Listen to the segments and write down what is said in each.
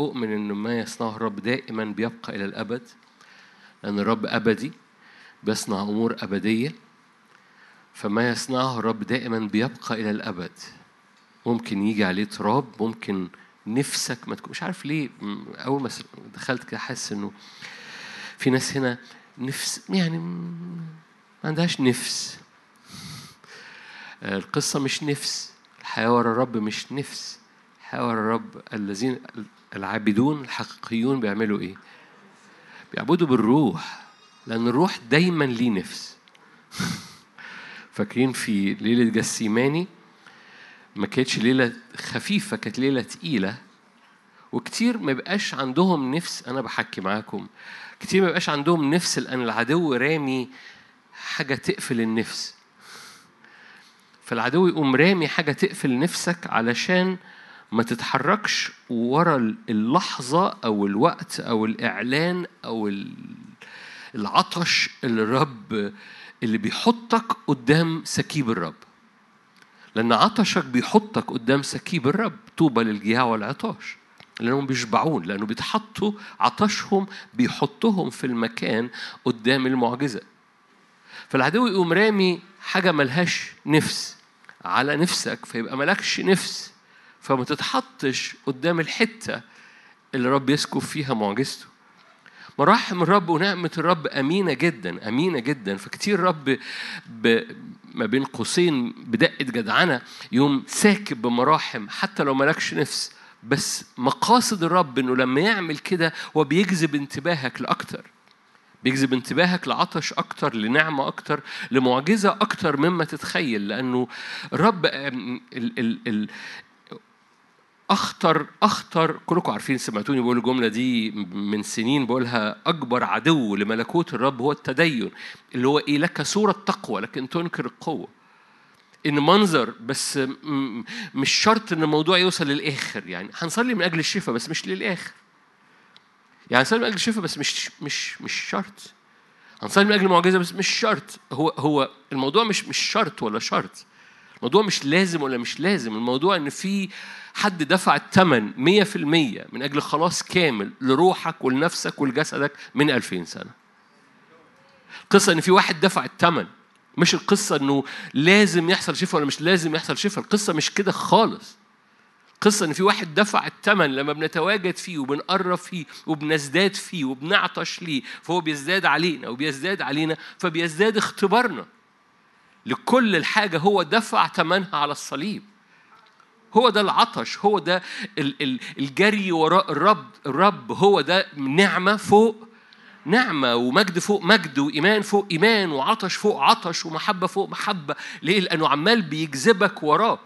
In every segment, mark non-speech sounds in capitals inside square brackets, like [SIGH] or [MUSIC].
أؤمن إن ما يصنعه الرب دائما بيبقى إلى الأبد لأن الرب أبدي بيصنع أمور أبدية فما يصنعه الرب دائما بيبقى إلى الأبد. ممكن يجي عليه تراب ممكن نفسك ما تكون مش عارف ليه أول ما دخلت كده حاسس إنه في ناس هنا نفس يعني ما عندهاش نفس. القصة مش نفس الحياة ورا الرب مش نفس. الحياة ورا الرب الذين العابدون الحقيقيون بيعملوا إيه؟ بيعبدوا بالروح لأن الروح دايما ليه نفس. [LAUGHS] فاكرين في ليلة جسيماني؟ ما كانتش ليلة خفيفة كانت ليلة تقيلة. وكتير ما بقاش عندهم نفس أنا بحكي معاكم كتير ما بقاش عندهم نفس لأن العدو رامي حاجة تقفل النفس. فالعدو يقوم رامي حاجة تقفل نفسك علشان ما تتحركش ورا اللحظة أو الوقت أو الإعلان أو ال- العطش الرب اللي بيحطك قدام سكيب الرب. لأن عطشك بيحطك قدام سكيب الرب. طوبى للجياع والعطاش. لأنهم بيشبعون لأنه بيتحطوا عطشهم بيحطهم في المكان قدام المعجزة. فالعدو يقوم رامي حاجة ملهاش نفس على نفسك فيبقى ملكش نفس. فما تتحطش قدام الحتة اللي الرب يسكب فيها معجزته. مراحم الرب ونعمة الرب أمينة جدا أمينة جدا. فكتير رب ب ما بين قوسين بدقة جدعنة يوم ساكب بمراحم حتى لو ملكش نفس بس مقاصد الرب إنه لما يعمل كده هو بيجذب انتباهك لأكتر. بيجذب انتباهك لعطش أكتر لنعمة أكتر لمعجزة أكتر مما تتخيل. لأنه الرب ال ال ال أخطر أخطر كلكم عارفين سمعتوني بقول الجملة دي من سنين بقولها أكبر عدو لملكوت الرب هو التدين اللي هو إيه؟ لك صورة تقوى لكن تنكر القوة. إن منظر بس مش شرط إن الموضوع يوصل للآخر يعني هنصلي من أجل الشفاء بس مش للآخر. يعني هنصلي من أجل الشفاء بس مش مش مش شرط. هنصلي من أجل المعجزة بس مش شرط. هو هو الموضوع مش مش شرط ولا شرط. الموضوع مش لازم ولا مش لازم. الموضوع إن في حد دفع الثمن 100% من أجل خلاص كامل لروحك ولنفسك ولجسدك من 2000 سنة. القصة إن في واحد دفع الثمن مش القصة إنه لازم يحصل شفاء ولا مش لازم يحصل شفاء. القصة مش كده خالص. قصة إن في واحد دفع الثمن لما بنتواجد فيه وبنقرب فيه وبنزداد فيه وبنعطش ليه فهو بيزداد علينا وبيزداد علينا فبيزداد اختبارنا. لكل الحاجة هو دفع ثمنها على الصليب. هو ده العطش هو ده ال- ال- الجري وراء الرب الرب هو ده نعمة فوق نعمة ومجد فوق مجد وإيمان فوق إيمان وعطش فوق عطش ومحبة فوق محبة. ليه؟ لأنه عمال بيجذبك وراه.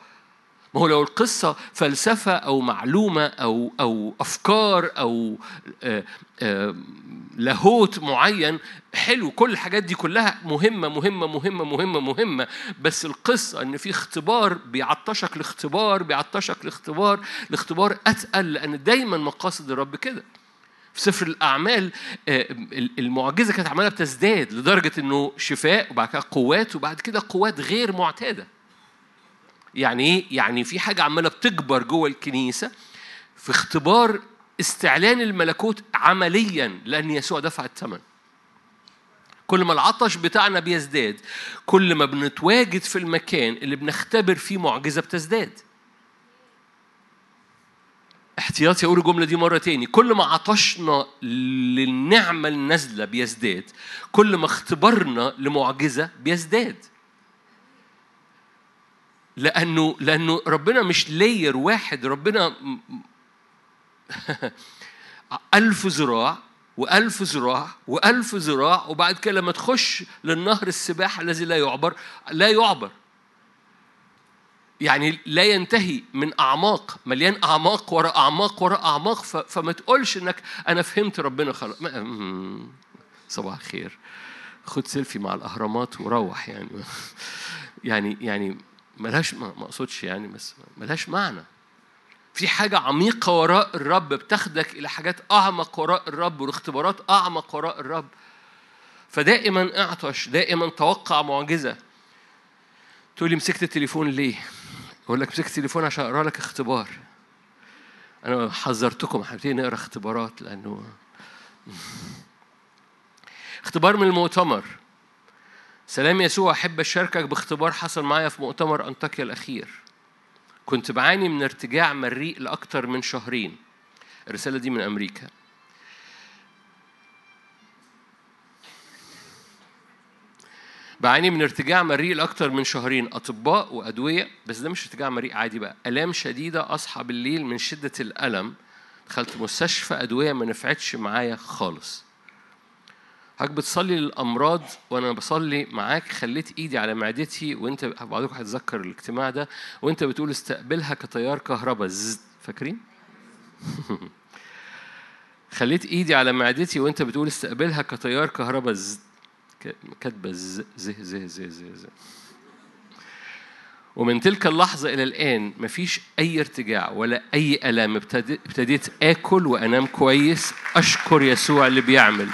ما هو لو القصة فلسفة أو معلومة أو أو أفكار أو آه، آه، لاهوت معين حلو كل الحاجات دي كلها مهمة مهمة مهمة مهمة مهمة. بس القصة إن في اختبار بيعطشك لاختبار بيعطشك لاختبار لاختبار أتقل لأن دايما مقاصد الرب كده. في سفر الأعمال آه، المعجزة كانت عمالة بتزداد لدرجة إنه شفاء وبعد كده قوات وبعد كده قوات غير معتادة. يعني إيه؟ يعني في حاجة عمالة بتكبر جوه الكنيسة في اختبار استعلان الملكوت عمليا لأن يسوع دفع الثمن. كل ما العطش بتاعنا بيزداد كل ما بنتواجد في المكان اللي بنختبر فيه معجزة بتزداد. احتياطي أقول الجملة دي مرة تاني كل ما عطشنا للنعمة النازلة بيزداد كل ما اختبارنا لمعجزة بيزداد لأنه لأنه ربنا مش لاير واحد ربنا [LAUGHS] ألف ذراع وألف ذراع وألف ذراع وبعد كده لما تخش للنهر السباحة الذي لا يعبر لا يعبر. يعني لا ينتهي من أعماق مليان أعماق وراء أعماق وراء أعماق فما تقولش إنك أنا فهمت ربنا خلاص. صباح الخير. خد سيلفي مع الأهرامات وروح يعني. [LAUGHS] يعني يعني ملهاش ما اقصدش يعني بس ملهاش معنى. في حاجة عميقة وراء الرب بتاخدك إلى حاجات أعمق وراء الرب والاختبارات أعمق وراء الرب. فدائما اعطش دائما توقع معجزة. تقول لي مسكت التليفون ليه؟ أقول لك مسكت التليفون عشان أقرأ لك اختبار. أنا حذرتكم هنبتدي نقرأ اختبارات لأنه [LAUGHS] اختبار من المؤتمر. سلام يسوع أحب أشاركك باختبار حصل معايا في مؤتمر أنطاكيا الأخير. كنت بعاني من ارتجاع مريء لأكثر من شهرين. الرسالة دي من أمريكا. بعاني من ارتجاع مريء لأكثر من شهرين. أطباء وأدوية بس ده مش ارتجاع مريء عادي بقى. آلام شديدة أصحى بالليل من شدة الألم. دخلت مستشفى أدوية ما نفعتش معايا خالص. حضرتك بتصلي للأمراض وأنا بصلي معاك خليت إيدي على معدتي وأنت بعضكم هتذكر الاجتماع ده وأنت بتقول استقبلها كتيار كهرباء. فاكرين؟ [LAUGHS] خليت إيدي على معدتي وأنت بتقول استقبلها كتيار كهرباء. كاتبة ز ز ز ز ز ز ومن تلك اللحظة إلى الآن مفيش أي ارتجاع ولا أي ألام ابتديت آكل وأنام كويس. أشكر يسوع اللي بيعمل.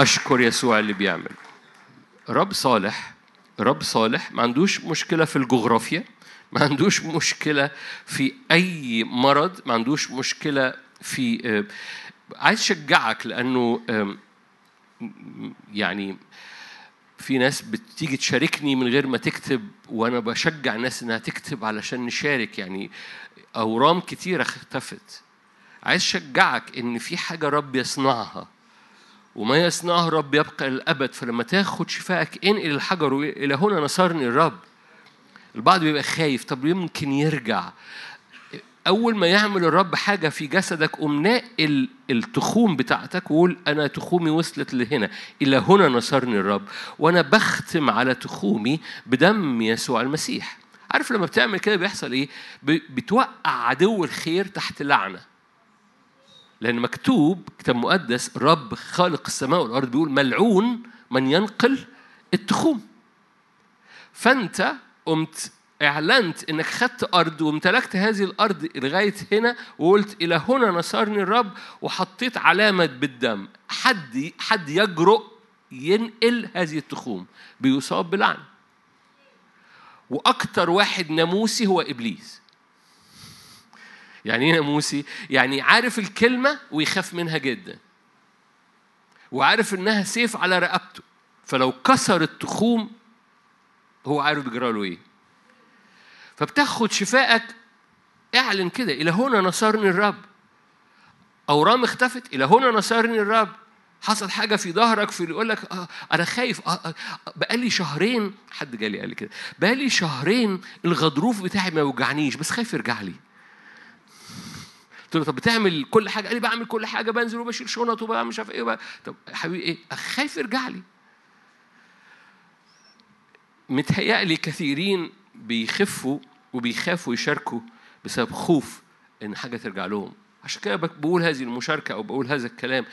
أشكر يسوع اللي بيعمل. رب صالح رب صالح ما عندوش مشكلة في الجغرافيا ما عندوش مشكلة في أي مرض ما عندوش مشكلة في آه، عايز أشجعك لأنه يعني في ناس بتيجي تشاركني من غير ما تكتب وأنا بشجع الناس إنها تكتب علشان نشارك يعني أورام كتيرة اختفت. عايز أشجعك إن في حاجة رب يصنعها. وما يصنعه رب يبقى للابد فلما تاخد شفائك انقل الحجر إلى هنا نصرني الرب. البعض بيبقى خايف طب يمكن يرجع؟ أول ما يعمل الرب حاجة في جسدك قوم ناقل التخوم بتاعتك وقول أنا تخومي وصلت لهنا. إلى هنا نصرني الرب. وأنا بختم على تخومي بدم يسوع المسيح. عارف لما بتعمل كده بيحصل إيه؟ بتوقع عدو الخير تحت لعنة. لأن مكتوب كتاب مقدس رب خالق السماء والأرض بيقول ملعون من ينقل التخوم. فأنت قمت إعلنت إنك خدت أرض وامتلكت هذه الأرض لغاية هنا وقلت إلى هنا نصرني الرب وحطيت علامة بالدم. حد حد يجرؤ ينقل هذه التخوم. بيصاب بلعنه وأكتر واحد ناموسي هو إبليس. يعني إيه ناموسي؟ يعني عارف الكلمة ويخاف منها جدا. وعارف إنها سيف على رقبته. فلو كسر التخوم هو عارف بيجرى له إيه. فبتاخد شفائك اعلن كده إلى هنا نصرني الرب. أورام اختفت إلى هنا نصرني الرب. حصل حاجة في ظهرك في يقول لك آه أنا خايف آه آه بقالي شهرين. حد جالي قال لي كده بقالي شهرين الغضروف بتاعي ما يوجعنيش بس خايف يرجع لي. قلت له طب بتعمل كل حاجة؟ قال لي بعمل كل حاجة بنزل وبشيل شنط وبعمل مش عارف إيه بقى. طب حبيبي إيه؟ خايف يرجع لي. متهيألي كثيرين بيخفوا وبيخافوا يشاركوا بسبب خوف إن حاجة ترجع لهم. عشان كده بقول هذه المشاركة أو بقول هذا الكلام.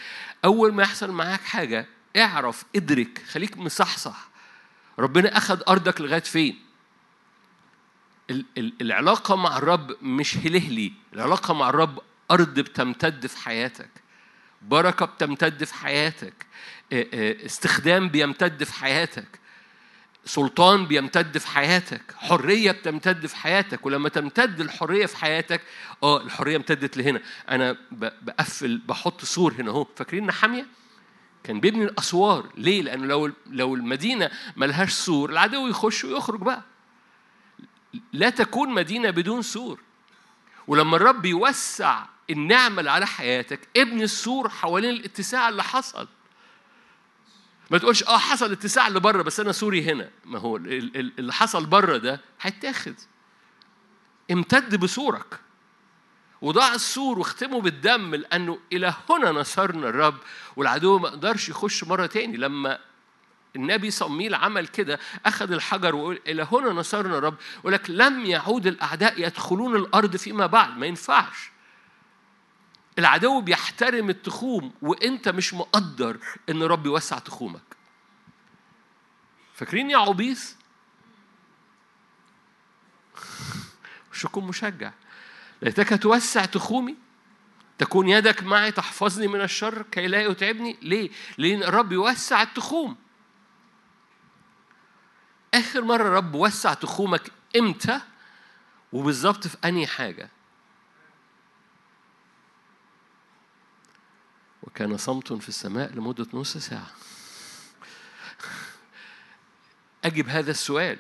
أول ما يحصل معاك حاجة اعرف ادرك خليك مصحصح. ربنا أخذ أرضك لغاية فين؟ العلاقة مع الرب مش هلهلي. العلاقة مع الرب ارض بتمتد في حياتك. بركة بتمتد في حياتك. استخدام بيمتد في حياتك. سلطان بيمتد في حياتك. حرية بتمتد في حياتك. ولما تمتد الحرية في حياتك آه الحرية امتدت لهنا. أنا بقفل بحط سور هنا أهو. فاكرين نحامية؟ كان بيبني الأسوار. ليه؟ لأنه لو لو المدينة ملهاش سور العدو يخش ويخرج بقى. لا تكون مدينة بدون سور. ولما الرب يوسع النعمة اللي على حياتك ابني السور حوالين الاتساع اللي حصل. ما تقولش آه حصل اتساع اللي بره بس أنا سوري هنا. ما هو اللي حصل بره ده هيتاخد. امتد بسورك. وضع السور واختمه بالدم لأنه إلى هنا نصرنا الرب والعدو ما قدرش يخش مرة تاني. لما النبي صميل عمل كده أخذ الحجر وقال إلى هنا نصرنا الرب ولك لم يعود الأعداء يدخلون الأرض فيما بعد. ما ينفعش. العدو بيحترم التخوم وانت مش مقدر ان رب يوسع تخومك فاكرين يا عبيس [LAUGHS] وشكم مشجع ليتك توسع تخومي تكون يدك معي تحفظني من الشر كي لا يتعبني ليه؟ لأن الرب يوسع التخوم آخر مرة رب وسع تخومك إمتى؟ وبالظبط في أنهي حاجة؟ وكان صمت في السماء لمدة نص ساعة. أجب هذا السؤال.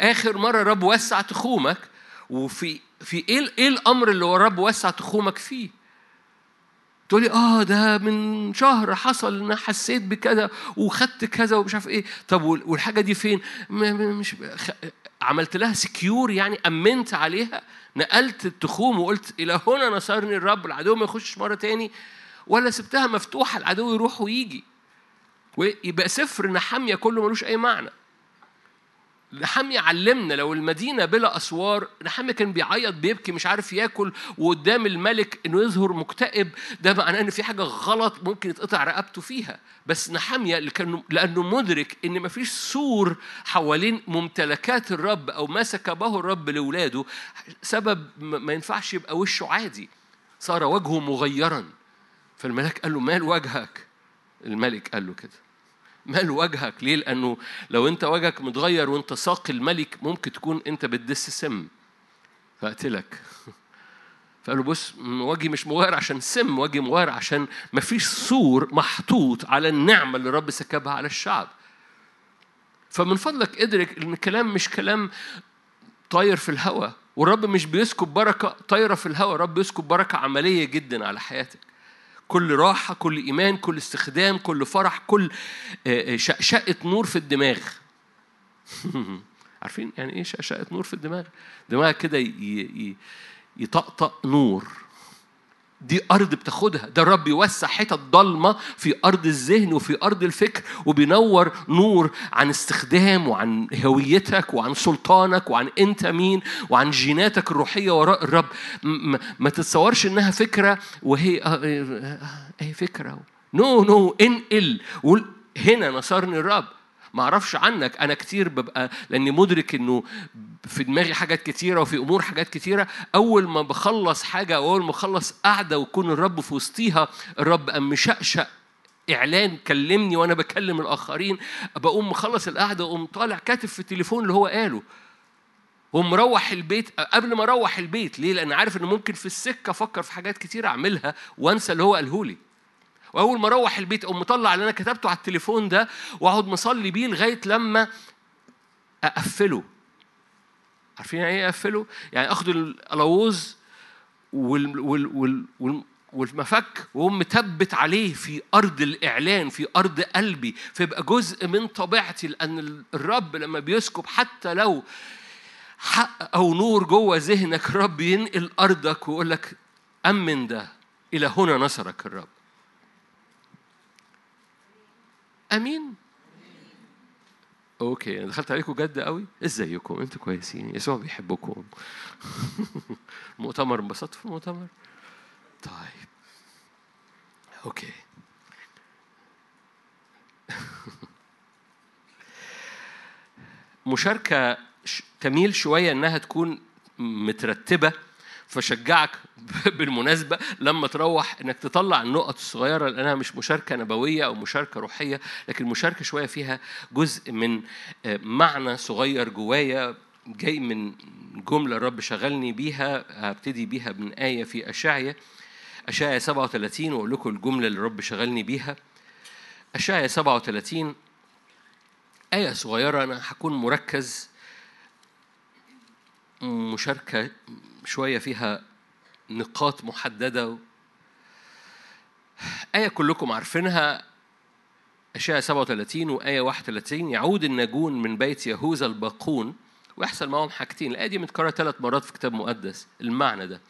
آخر مرة رب وسع تخومك وفي في إيه إيه الأمر اللي رب وسع تخومك فيه؟ تقولي آه ده من شهر حصل إن حسيت بكذا وخدت كذا ومش عارف إيه. طب والحاجة دي فين؟ مش عملت لها سكيور يعني أمنت عليها نقلت التخوم وقلت إلى هنا نصرني الرب العدو ما يخشش مرة تاني. ولا سبتها مفتوحة العدو يروح ويجي. ويبقى سفر نحاميه كله ملوش أي معنى. نحمي علمنا لو المدينة بلا أسوار نحمي كان بيعيط بيبكي مش عارف ياكل وقدام الملك إنه يظهر مكتئب ده معناه إن في حاجة غلط ممكن يتقطع رقبته فيها. بس نحمية لأنه مدرك إن مفيش سور حوالين ممتلكات الرب أو ما سكبه الرب لأولاده سبب ما ينفعش يبقى وشه عادي. صار وجهه مغيرا. فالملك قال له مال وجهك؟ الملك قال له كده. مال وجهك؟ ليه؟ لأنه لو أنت وجهك متغير وأنت ساقي الملك ممكن تكون أنت بتدس سم. فأقتلك [LAUGHS] فقال له بص وجهي مش مغير عشان سم وجهي مغير عشان مفيش سور محطوط على النعمة اللي رب سكبها على الشعب. فمن فضلك ادرك إن الكلام مش كلام طاير في الهواء والرب مش بيسكب بركة طايرة في الهواء الرب بيسكب بركة عملية جدا على حياتك. كل راحة كل إيمان كل استخدام كل فرح كل آه، آه، شقشقة نور في الدماغ [LAUGHS] عارفين يعني إيه شقشقة نور في الدماغ؟ دماغ كده يطقطق نور دي أرض بتاخدها. ده الرب يوسع حتت ضلمة في أرض الذهن وفي أرض الفكر وبينور نور عن استخدام وعن هويتك وعن سلطانك وعن أنت مين وعن جيناتك الروحية وراء الرب. ما تتصورش إنها فكرة وهي آه، آه، آه، هي فكرة no no إنقل. هنا نصرني الرب. ما أعرفش عنك. أنا كتير ببقى لاني مدرك انه في دماغي حاجات كتيرة وفي امور حاجات كتيرة. اول ما بخلص حاجة اول ما بخلص قعدة ويكون الرب في وسطيها الرب قام مشقشق اعلان كلمني وأنا بكلم الاخرين. بقوم مخلص القعدة واقوم طالع كاتب في التليفون اللي هو قاله. ومروح البيت قبل ما أروح البيت ليه؟ لأن عارف ان ممكن في السكة أفكر في حاجات كتير أعملها وأنسى اللي هو قاله لي. وأول ما أروح البيت أقوم مطلع اللي أنا كتبته على التليفون ده وأقعد مصلي بيه لغاية لما أقفله. عارفين يعني إيه أقفله؟ يعني آخد وال والمفك وهم متبت عليه في أرض الإعلان في أرض قلبي فيبقى جزء من طبيعتي لأن الرب لما بيسكب حتى لو حق أو نور جوه ذهنك الرب ينقل أرضك ويقول لك أمن ده إلى هنا نصرك الرب. أمين. okay أنا دخلت عليكم جد قوي؟ إزيكم؟ أنتوا كويسين؟ يسوع بيحبكم. [LAUGHS] مؤتمر انبسطت في المؤتمر؟ طيب. okay. [LAUGHS] مشاركة تميل شوية إنها تكون مترتبة. فشجعك [LAUGHS] بالمناسبة لما تروح إنك تطلع النقط الصغيرة لأنها مش مشاركة نبوية أو مشاركة روحية لكن مشاركة شوية فيها جزء من آه، معنى صغير جوايا جاي من جملة الرب شغلني بيها هبتدي بيها من آية في أشعية أشعية 37 وأقول لكم الجملة اللي الرب شغلني بيها. أشعية 37 آية صغيرة أنا هكون مركز مشاركة شوية فيها نقاط محددة. آية كلكم عارفينها. أشياء 37 وآية 31 يعود الناجون من بيت يهوذا الباقون ويحصل معهم حاجتين. الآية دي متكررة ثلاث مرات في كتاب مقدس. المعنى ده.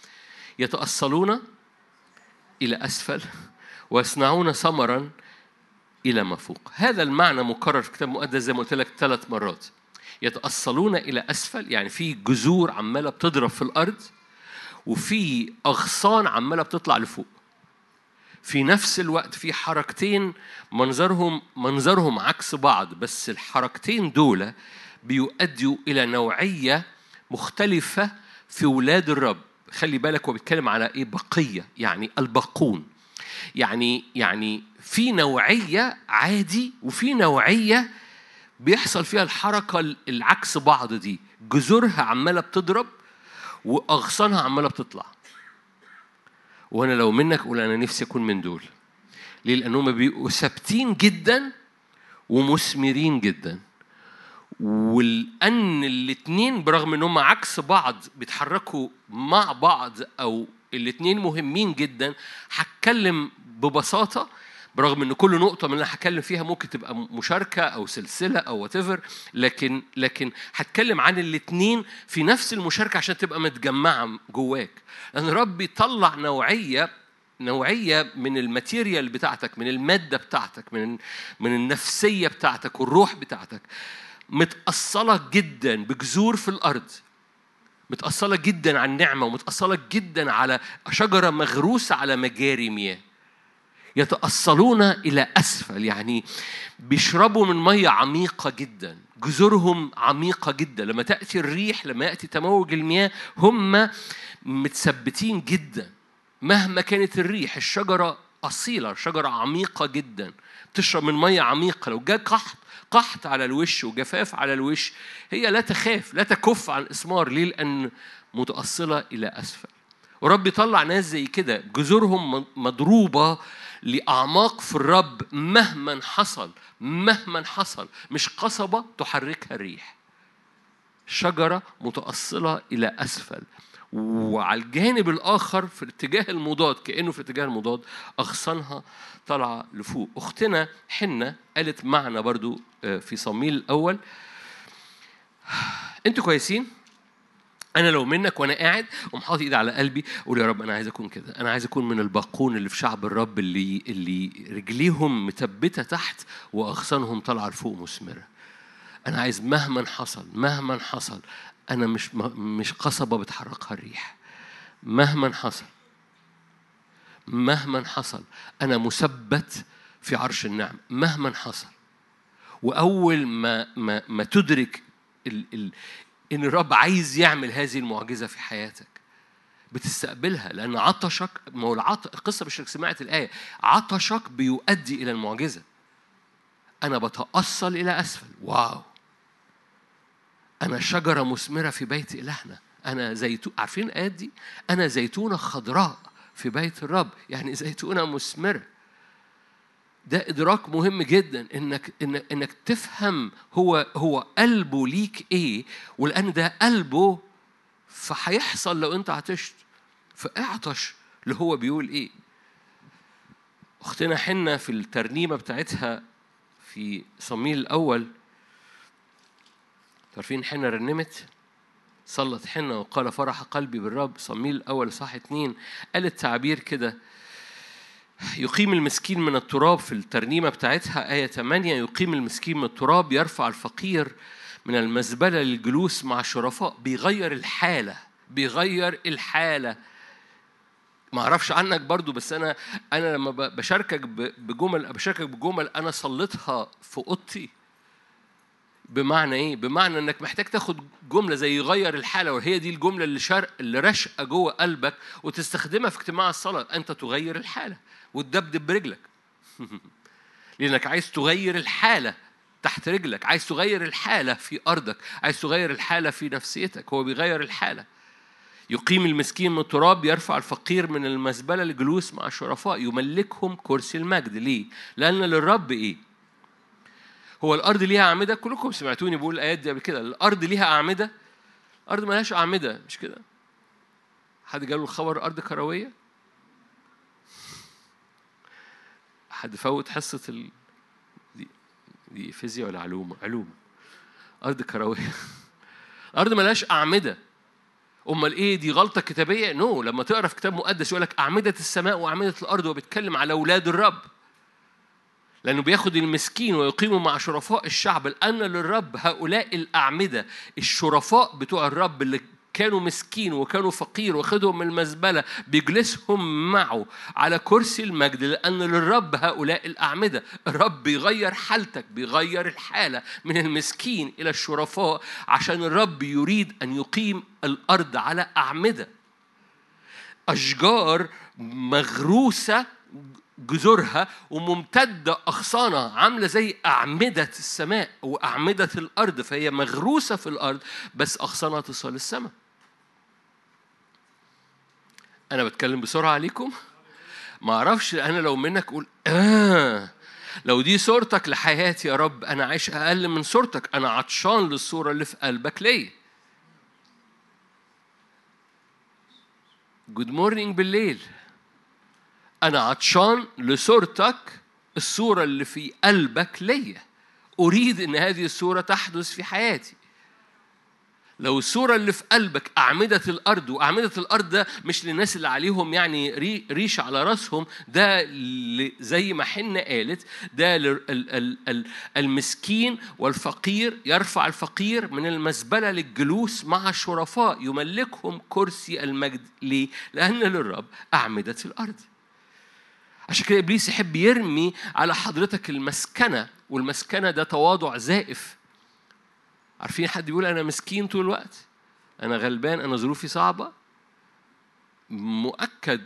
يتأصلون إلى أسفل ويصنعون ثمرا إلى ما فوق هذا المعنى مكرر في كتاب مقدس زي ما قلت لك ثلاث مرات. يتأصلون إلى أسفل يعني في جذور عمالة بتضرب في الأرض وفي أغصان عمالة بتطلع لفوق. في نفس الوقت في حركتين منظرهم منظرهم عكس بعض بس الحركتين دول بيؤدوا إلى نوعية مختلفة في ولاد الرب. خلي بالك هو بيتكلم على إيه؟ بقية يعني الباقون. يعني يعني في نوعية عادي وفي نوعية بيحصل فيها الحركة العكس بعض دي. جذورها عمالة بتضرب وأغصانها عمالة بتطلع. وأنا لو منك أقول أنا نفسي أكون من دول. ليه؟ لأنهم بيبقوا ثابتين جدا ومثمرين جدا. ولأن الاتنين برغم إنهم عكس بعض بيتحركوا مع بعض أو الاتنين مهمين جدا هتكلم ببساطة برغم إن كل نقطة من اللي هتكلم فيها ممكن تبقى مشاركة أو سلسلة أو وات لكن لكن هتكلم عن الاتنين في نفس المشاركة عشان تبقى متجمعة جواك. لأن ربي يطلع نوعية نوعية من ال material بتاعتك من المادة بتاعتك من من النفسية بتاعتك والروح بتاعتك متأصلة جدا بجذور في الأرض. متأصلة جدا على النعمة ومتأصلة جدا على شجرة مغروسة على مجاري مياه. يتأصلون إلى أسفل يعني بيشربوا من مية عميقة جدا جذورهم عميقة جدا. لما تأتي الريح لما يأتي تموج المياه هم متثبتين جدا. مهما كانت الريح الشجرة أصيلة شجرة عميقة جدا. تشرب من مية عميقة لو جاء قحط قحط على الوش وجفاف على الوش هي لا تخاف لا تكف عن الإسمار ليه؟ لأن متأصلة إلى أسفل. ورب يطلع ناس زي كده جذورهم مضروبة لأعماق في الرب مهما حصل مهما حصل. مش قصبة تحركها الريح شجرة متأصلة إلى أسفل. وعلى الجانب الآخر في الاتجاه المضاد كأنه في الاتجاه المضاد أغصانها طالعة لفوق. أختنا حنة قالت معنا برضو آه، في صميل الأول أنتوا كويسين؟ أنا لو منك وأنا قاعد قوم حاطط إيدي على قلبي أقول يا رب أنا عايز أكون كده. أنا عايز أكون من الباقون اللي في شعب الرب اللي اللي رجليهم مثبته تحت وأغصانهم طالعة لفوق مثمرة. أنا عايز مهما حصل مهما حصل أنا مش مش قصبة بتحركها الريح. مهما حصل مهما حصل أنا مثبت في عرش النعم. مهما حصل. وأول ما ما ما تدرك ال ال إن الرب عايز يعمل هذه المعجزة في حياتك. بتستقبلها لأن عطشك ما هو العط... القصة مش سمعت الآية عطشك بيؤدي إلى المعجزة. أنا بتأصل إلى أسفل. واو. أنا شجرة مثمرة في بيت إلهنا. أنا زيتون عارفين الآيات دي؟ أنا زيتونة خضراء في بيت الرب. يعني زيتونة مثمرة. ده إدراك مهم جدا إنك انك إنك تفهم هو هو قلبه ليك إيه ولأن ده قلبه فهيحصل لو أنت عطشت. فاعطش اللي هو بيقول إيه. أختنا حنة في الترنيمة بتاعتها في صميل الأول. عارفين حنة رنمت؟ صلت حنة وقال فرح قلبي بالرب. صميل الأول صح اتنين. قالت تعبير كده. يقيم المسكين من التراب في الترنيمة بتاعتها آية 8 يقيم المسكين من التراب يرفع الفقير من المزبلة للجلوس مع الشرفاء بيغير الحالة بيغير الحالة. ما أعرفش عنك برضو بس أنا أنا لما بشاركك بجمل بشاركك بجمل أنا صليتها في أوضتي. بمعنى إيه؟ بمعنى إنك محتاج تاخد جملة زي يغير الحالة وهي دي الجملة اللي شرق اللي رشقة جوه قلبك وتستخدمها في اجتماع الصلاة أنت تغير الحالة وتدبدب برجلك [LAUGHS] لأنك عايز تغير الحالة تحت رجلك عايز تغير الحالة في أرضك عايز تغير الحالة في نفسيتك هو بيغير الحالة يقيم المسكين من التراب يرفع الفقير من المزبلة لجلوس مع الشرفاء يملكهم كرسي المجد ليه؟ لأن للرب إيه؟ هو الأرض ليها أعمدة كلكم سمعتوني بقول الآيات دي قبل كده الأرض ليها أعمدة الأرض ملهاش أعمدة مش كده؟ حد جاله الخبر أرض كروية؟ حد فوت حصة ال... دي دي فيزياء ولا علوم؟ علوم أرض كروية [LAUGHS] أرض ملهاش أعمدة أمال إيه دي غلطة كتابية؟ نو no. لما تقرأ في كتاب مقدس يقول لك أعمدة السماء وأعمدة الأرض وبيتكلم على أولاد الرب لأنه بياخد المسكين ويقيمه مع شرفاء الشعب. لأن للرب هؤلاء الأعمدة الشرفاء بتوع الرب اللي كانوا مسكين وكانوا فقير واخدهم من المزبلة بيجلسهم معه على كرسي المجد. لأن للرب هؤلاء الأعمدة الرب بيغير حالتك بيغير الحالة من المسكين إلى الشرفاء عشان الرب يريد أن يقيم الأرض على أعمدة. أشجار مغروسة جذورها وممتدة أغصانها عاملة زي أعمدة السماء وأعمدة الأرض فهي مغروسة في الأرض بس أغصانها تصل السماء أنا بتكلم بسرعة عليكم؟ ما أعرفش أنا لو منك أقول آه لو دي صورتك لحياتي يا رب أنا عايش أقل من صورتك أنا عطشان للصورة اللي في قلبك ليا good morning بالليل. أنا عطشان لصورتك الصورة اللي في قلبك ليا أريد إن هذه الصورة تحدث في حياتي لو الصورة اللي في قلبك أعمدة الأرض وأعمدة الأرض ده مش للناس اللي عليهم يعني ريش على راسهم ده زي ما حنة قالت ده المسكين والفقير يرفع الفقير من المزبلة للجلوس مع الشرفاء يملكهم كرسي المجد ليه؟ لأن للرب أعمدة الأرض عشان كده إبليس يحب يرمي على حضرتك المسكنة والمسكنة ده تواضع زائف. عارفين حد بيقول أنا مسكين طول الوقت؟ أنا غلبان أنا ظروفي صعبة؟ مؤكد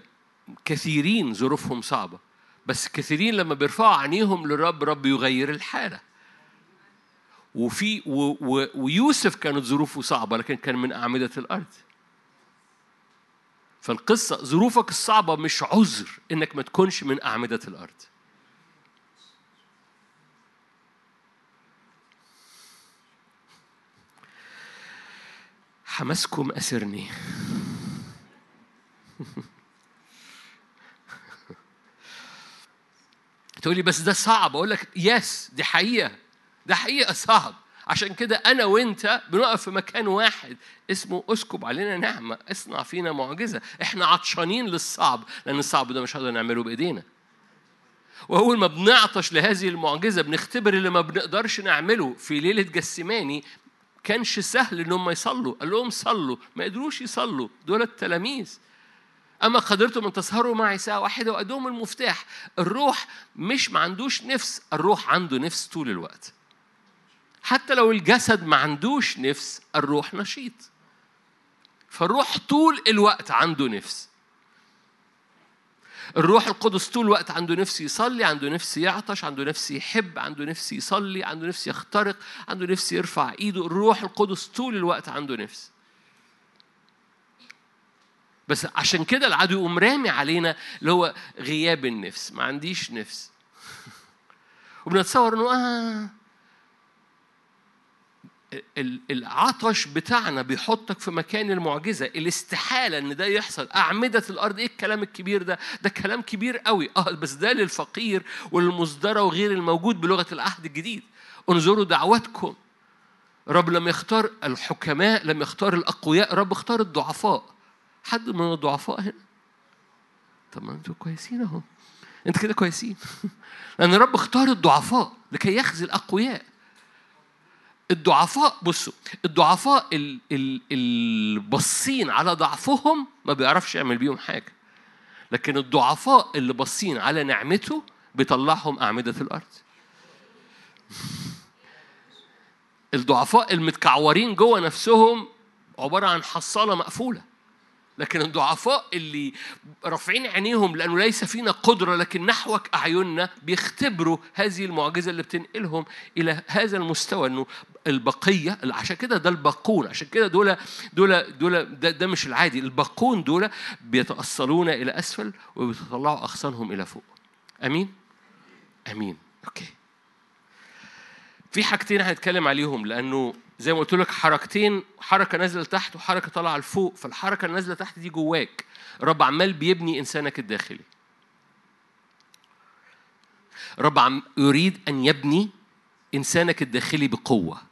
كثيرين ظروفهم صعبة بس كثيرين لما بيرفعوا عينيهم للرب رب يغير الحالة. وفي و و ويوسف كانت ظروفه صعبة لكن كان من أعمدة الأرض. فالقصة ظروفك الصعبة مش عذر إنك ما تكونش من أعمدة الأرض. حماسكم أسرني. [LAUGHS] تقولي بس ده صعب. أقول لك يس دي حقيقة. ده حقيقة صعب. عشان كده أنا وأنت بنقف في مكان واحد اسمه أسكب علينا نعمة. اصنع فينا معجزة. إحنا عطشانين للصعب لأن الصعب ده مش هنقدر نعمله بإيدينا. وأول ما بنعطش لهذه المعجزة بنختبر اللي ما بنقدرش نعمله في ليلة جسماني كانش سهل إن هم يصلوا. قال لهم صلوا. ما قدروش يصلوا. دول التلاميذ. أما قدرتم أن تسهروا معي ساعة واحدة وأدوم المفتاح. الروح مش ما عندوش نفس. الروح عنده نفس طول الوقت. حتى لو الجسد ما عندوش نفس الروح نشيط فالروح طول الوقت عنده نفس. الروح القدس طول الوقت عنده نفس يصلي عنده نفس يعطش عنده نفس يحب عنده نفس يصلي عنده نفس يخترق عنده نفس يرفع ايده. الروح القدس طول الوقت عنده نفس. بس عشان كده العدو يقوم رامي علينا اللي هو غياب النفس. ما عنديش نفس. [LAUGHS] وبنتصور إنه آه العطش بتاعنا بيحطك في مكان المعجزة. الاستحالة إن ده يحصل. أعمدة الأرض. إيه الكلام الكبير ده؟ ده كلام كبير قوي. آه بس ده للفقير والمصدره وغير الموجود بلغة العهد الجديد. انظروا دعوتكم رب لم يختار الحكماء لم يختار الأقوياء رب اختار الضعفاء. حد من الضعفاء هنا؟ طب ما أنتوا كويسين أهو. انت كده كويسين. [LAUGHS] لأن رب اختار الضعفاء لكي يخزي الأقوياء. الضعفاء بصوا الضعفاء البصين على ضعفهم ما بيعرفش يعمل بيهم حاجة. لكن الضعفاء اللي باصين على نعمته بيطلعهم أعمدة الأرض. الضعفاء المتكعورين جوه نفسهم عبارة عن حصالة مقفولة. لكن الضعفاء اللي رافعين عينيهم لأنه ليس فينا قدرة لكن نحوك أعيننا بيختبروا هذه المعجزة اللي بتنقلهم إلى هذا المستوى إنه البقية عشان كده ده الباقون عشان كده دول دول دول ده, ده مش العادي. الباقون دول بيتأصلون إلى أسفل وبيطلعوا أغصانهم إلى فوق. أمين؟ أمين. أوكي. في حاجتين هنتكلم عليهم لأنه زي ما قلت لك حركتين حركة نازلة لتحت وحركة طالعة لفوق فالحركة النازله تحت دي جواك. رب عمال بيبني إنسانك الداخلي. رب عم يريد أن يبني إنسانك الداخلي بقوة.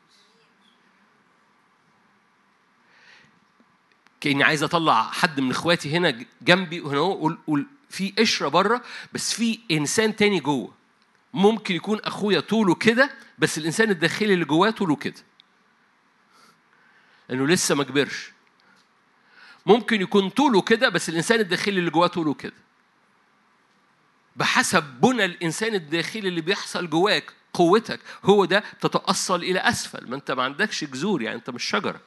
كأني عايز أطلع حد من إخواتي هنا جنبي وهنا قول في قشرة بره بس في إنسان تاني جوه. ممكن يكون أخويا طوله كده بس الإنسان الداخلي اللي جواه طوله كده. انه لسه ما كبرش. ممكن يكون طوله كده بس الإنسان الداخلي اللي جواه طوله كده. بحسب بنى الإنسان الداخلي اللي بيحصل جواك قوتك هو ده تتأصل إلى أسفل. ما أنت ما عندكش جذور يعني أنت مش شجرة.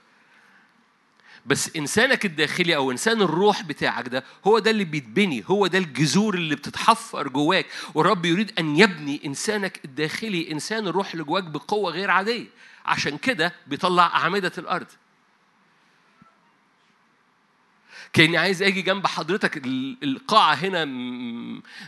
بس إنسانك الداخلي أو إنسان الروح بتاعك ده هو ده اللي بيتبني هو ده الجذور اللي بتتحفر جواك. والرب يريد أن يبني إنسانك الداخلي إنسان الروح اللي جواك بقوة غير عادية. عشان كده بيطلع أعمدة الأرض. كأني عايز أجي جنب حضرتك القاعة هنا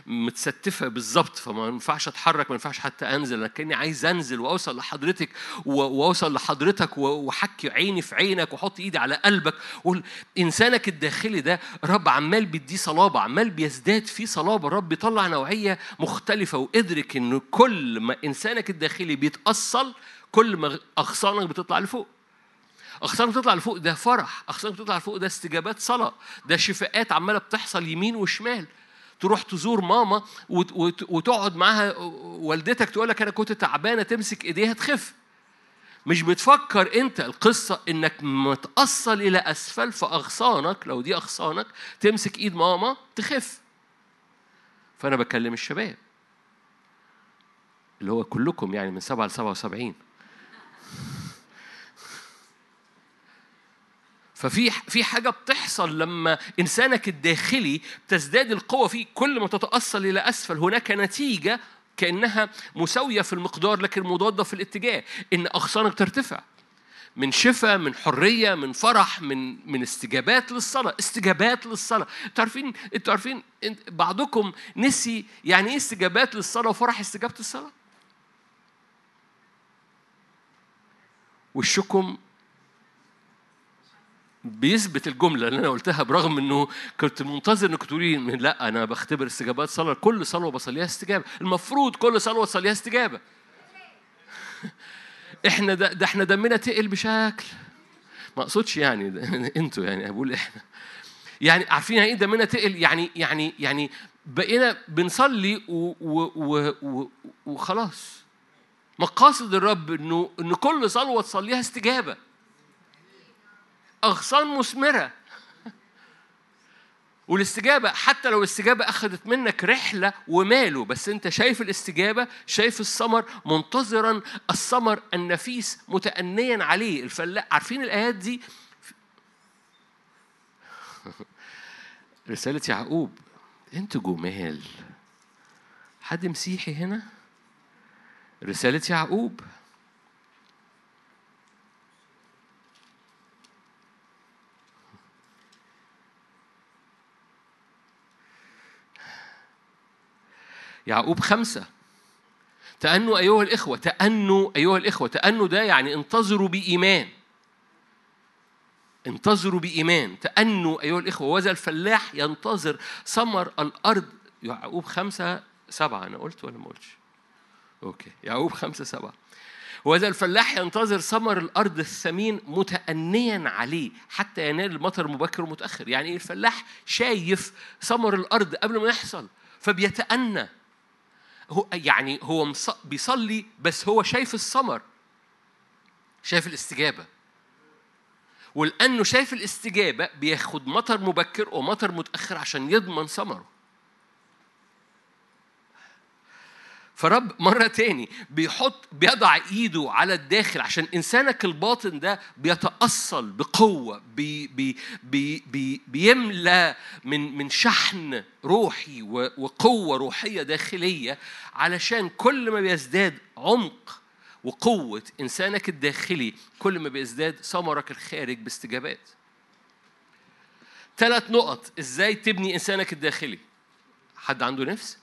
متستفة بالظبط فما ينفعش أتحرك ما ينفعش حتى أنزل أنا كأني عايز أنزل وأوصل لحضرتك وأوصل لحضرتك وأحكي عيني في عينك وأحط إيدي على قلبك. واقول إنسانك الداخلي ده رب عمال بيديه صلابة عمال بيزداد فيه صلابة رب بيطلع نوعية مختلفة. وادرك إن كل ما إنسانك الداخلي بيتأصل كل ما أغصانك بتطلع لفوق. اغصانك بتطلع لفوق ده فرح. اغصانك بتطلع لفوق ده استجابات صلاة. ده شفاءات عمالة بتحصل يمين وشمال. تروح تزور ماما وتقعد معاها والدتك تقول لك أنا كنت تعبانة تمسك إيديها تخف. مش بتفكر أنت القصة إنك متأصل إلى أسفل فأغصانك لو دي أغصانك تمسك إيد ماما تخف. فأنا بكلم الشباب. اللي هو كلكم يعني من سبعة ل 77 ففي في حاجة بتحصل لما إنسانك الداخلي تزداد القوة فيه كل ما تتأصل إلى أسفل. هناك نتيجة كأنها مساوية في المقدار لكن مضادة في الاتجاه إن أغصانك ترتفع. من شفاء من حرية من فرح من من استجابات للصلاة. استجابات للصلاة. أنتوا عارفين أنتوا عارفين بعضكم نسي يعني إيه استجابات للصلاة وفرح استجابة الصلاة؟ وشكم بيثبت الجملة اللي أنا قلتها برغم إنه كنت منتظر إنك تقولي لا أنا بختبر استجابات صلاة. كل صلوة بصليها استجابة. المفروض كل صلوة تصليها استجابة. [LAUGHS] إحنا ده, ده إحنا دمنا تقل بشكل. ما أقصدش يعني [LAUGHS] أنتوا يعني بقول إحنا. يعني عارفين يعني إيه دمنا تقل؟ يعني يعني يعني بقينا بنصلي و و و و وخلاص. مقاصد الرب إنه إن كل صلوة تصليها استجابة. أغصان مثمرة. والاستجابة حتى لو الاستجابة أخذت منك رحلة وماله بس أنت شايف الاستجابة شايف الثمر منتظرا الثمر النفيس متأنيا عليه. الفلاح عارفين الآيات دي؟ [LAUGHS] رسالة يعقوب. أنتوا جمال. حد مسيحي هنا؟ رسالة يعقوب. يعقوب خمسة. تأنوا أيها الإخوة تأنوا أيها الإخوة. تأنوا ده يعني انتظروا بإيمان. انتظروا بإيمان. تأنوا أيها الإخوة. وذا الفلاح ينتظر. ثمر الأرض. يعقوب خمسة سبعة. أنا قلت ولا ما قلتش؟ أوكي. يعقوب خمسة سبعة. وهذا الفلاح ينتظر ثمر الأرض الثمين متأنيا عليه حتى ينال المطر مبكر ومتأخر. يعني إيه الفلاح؟ شايف ثمر الأرض قبل ما يحصل فبيتأنى. هو يعني هو بيصلي بس هو شايف الثمر شايف الاستجابة. ولأنه شايف الاستجابة بياخد مطر مبكر ومطر متأخر عشان يضمن ثمره. فرب مرة تاني بيحط بيضع إيده على الداخل عشان إنسانك الباطن ده بيتأصل بقوة بي بي بي بي بيملى من من شحن روحي وقوة روحية داخلية علشان كل ما بيزداد عمق وقوة إنسانك الداخلي كل ما بيزداد ثمرك الخارج باستجابات. ثلاث نقط إزاي تبني إنسانك الداخلي؟ حد عنده نفس؟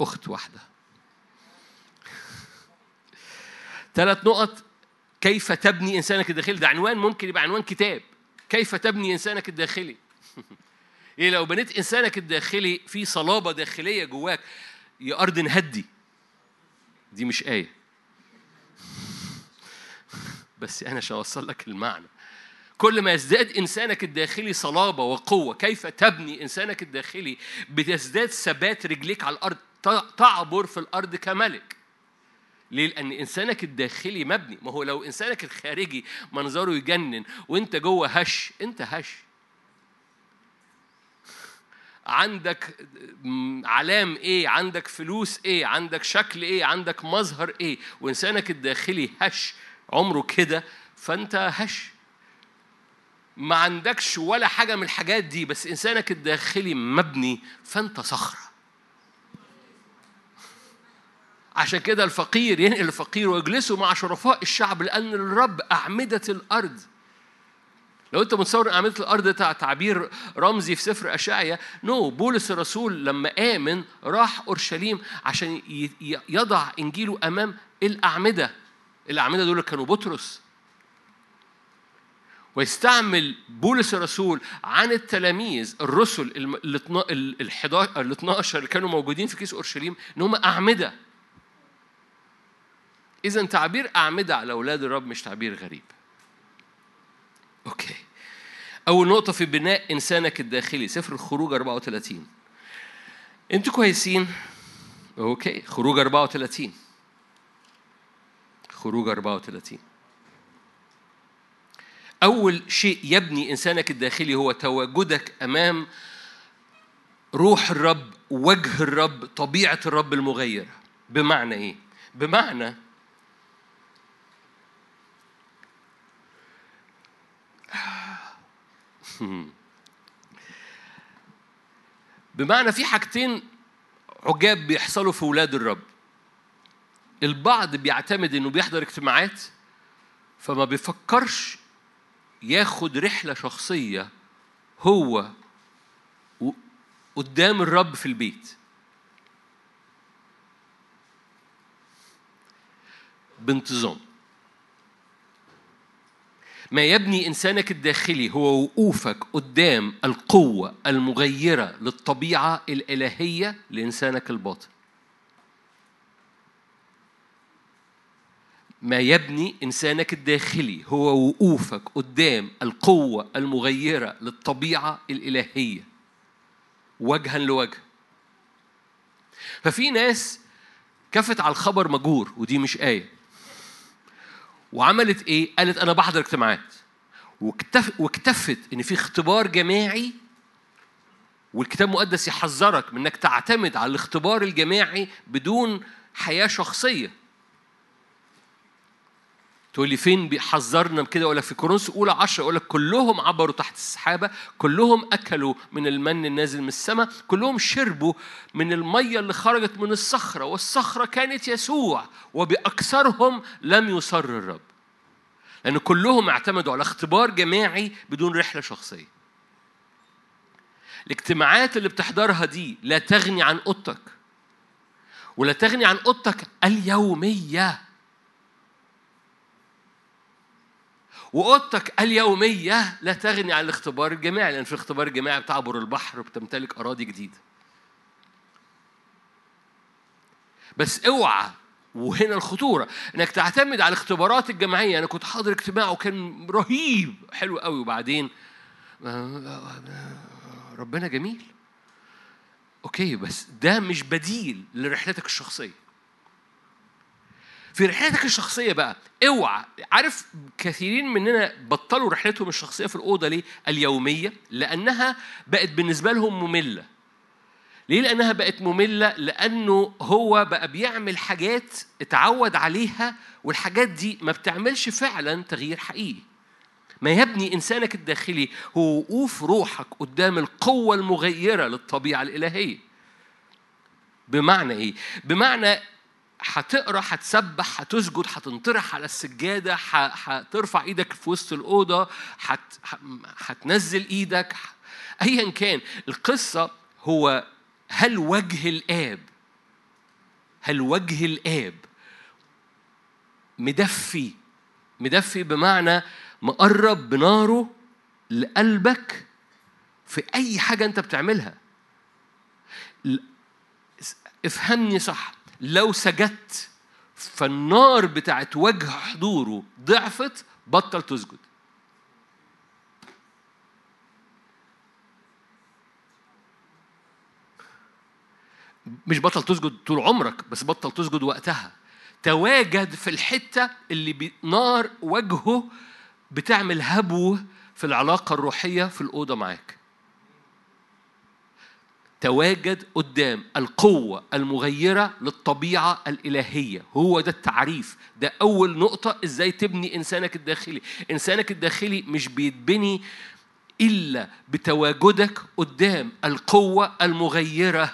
أخت واحدة. ثلاث نقط. كيف تبني إنسانك الداخلي؟ ده عنوان ممكن يبقى عنوان كتاب. كيف تبني إنسانك الداخلي؟ [LAUGHS] إيه لو بنيت إنسانك الداخلي في صلابة داخلية جواك يا أرض نهدي دي مش آية. [LAUGHS] بس أنا أوصل لك المعنى. كل ما يزداد إنسانك الداخلي صلابة وقوة كيف تبني إنسانك الداخلي؟ بتزداد ثبات رجليك على الأرض. تعبر في الأرض كملك. ليه؟ لأن إنسانك الداخلي مبني. ما هو لو إنسانك الخارجي منظره يجنن وأنت جوه هش أنت هش. عندك علام إيه عندك فلوس إيه عندك شكل إيه عندك مظهر إيه وإنسانك الداخلي هش عمره كده فأنت هش. ما عندكش ولا حاجة من الحاجات دي بس إنسانك الداخلي مبني فأنت صخرة. عشان كده الفقير ينقل الفقير ويجلسوا مع شرفاء الشعب لأن الرب أعمدة الأرض. لو أنت متصور ان أعمدة الأرض ده تعبير رمزي في سفر اشعيا نو no. بولس الرسول لما آمن راح أورشليم عشان يضع إنجيله أمام الأعمدة. الأعمدة دول كانوا بطرس. ويستعمل بولس الرسول عن التلاميذ الرسل ال 12 اللي كانوا موجودين في كيس أورشليم إن هم أعمدة. إذا تعبير أعمدة على أولاد الرب مش تعبير غريب. okay. أول نقطة في بناء إنسانك الداخلي سفر الخروج 34 أنتوا كويسين؟ okay. خروج 34 خروج 34 أول شيء يبني إنسانك الداخلي هو تواجدك أمام روح الرب وجه الرب طبيعة الرب المغيرة. بمعنى إيه؟ بمعنى [LAUGHS] بمعنى في حاجتين عجاب بيحصلوا في ولاد الرب. البعض بيعتمد إنه بيحضر اجتماعات فما بيفكرش ياخد رحلة شخصية هو قدام الرب في البيت. بانتظام ما يبني إنسانك الداخلي هو وقوفك قدام القوة المغيرة للطبيعة الإلهية لإنسانك الباطن. ما يبني إنسانك الداخلي هو وقوفك قدام القوة المغيرة للطبيعة الإلهية. وجها لوجه. ففي ناس كفت على الخبر مجور ودي مش آية. وعملت إيه؟ قالت أنا بحضر اجتماعات واكتفت إن في اختبار جماعي والكتاب المقدس يحذرك من إنك تعتمد على الاختبار الجماعي بدون حياة شخصية تقول لي فين بيحذرنا كده؟ يقول لك في كورنثوس اولى 10 يقول لك كلهم عبروا تحت السحابة كلهم أكلوا من المن النازل من السماء كلهم شربوا من المية اللي خرجت من الصخرة والصخرة كانت يسوع وبأكثرهم لم يصر الرب. لأن كلهم اعتمدوا على اختبار جماعي بدون رحلة شخصية. الاجتماعات اللي بتحضرها دي لا تغني عن اوضتك ولا تغني عن اوضتك اليومية. وأوضتك اليومية لا تغني عن الاختبار الجماعي لأن في الاختبار الجماعي بتعبر البحر وبتمتلك أراضي جديدة. بس اوعى وهنا الخطورة إنك تعتمد على الاختبارات الجماعية. أنا كنت حاضر اجتماع وكان رهيب حلو قوي. وبعدين ربنا جميل. أوكي بس ده مش بديل لرحلتك الشخصية. في رحلتك الشخصية بقى اوعى. عارف كثيرين مننا بطلوا رحلتهم الشخصية في الأوضة ليه؟ اليومية لأنها بقت بالنسبة لهم مملة. ليه لأنها بقت مملة؟ لأنه هو بقى بيعمل حاجات اتعود عليها والحاجات دي ما بتعملش فعلا تغيير حقيقي. ما يبني إنسانك الداخلي هو وقوف روحك قدام القوة المغيرة للطبيعة الإلهية. بمعنى إيه؟ بمعنى هتقرأ هتسبح هتسجد هتنطرح على السجادة هترفع إيدك في وسط الأوضة هتنزل إيدك ايا كان. القصة هو هل وجه الآب هل وجه الآب مدفي مدفي بمعنى مقرب بناره لقلبك في أي حاجة أنت بتعملها. افهمني صح. لو سجدت فالنار بتاعت وجه حضوره ضعفت بطل تسجد. مش بطل تسجد طول عمرك بس بطل تسجد وقتها. تواجد في الحتة اللي نار وجهه بتعمل هبو في العلاقة الروحية في الأوضة معاك. تواجد قدام القوة المغيرة للطبيعة الإلهية. هو ده التعريف. ده أول نقطة. إزاي تبني إنسانك الداخلي؟ إنسانك الداخلي مش بيتبني إلا بتواجدك قدام القوة المغيرة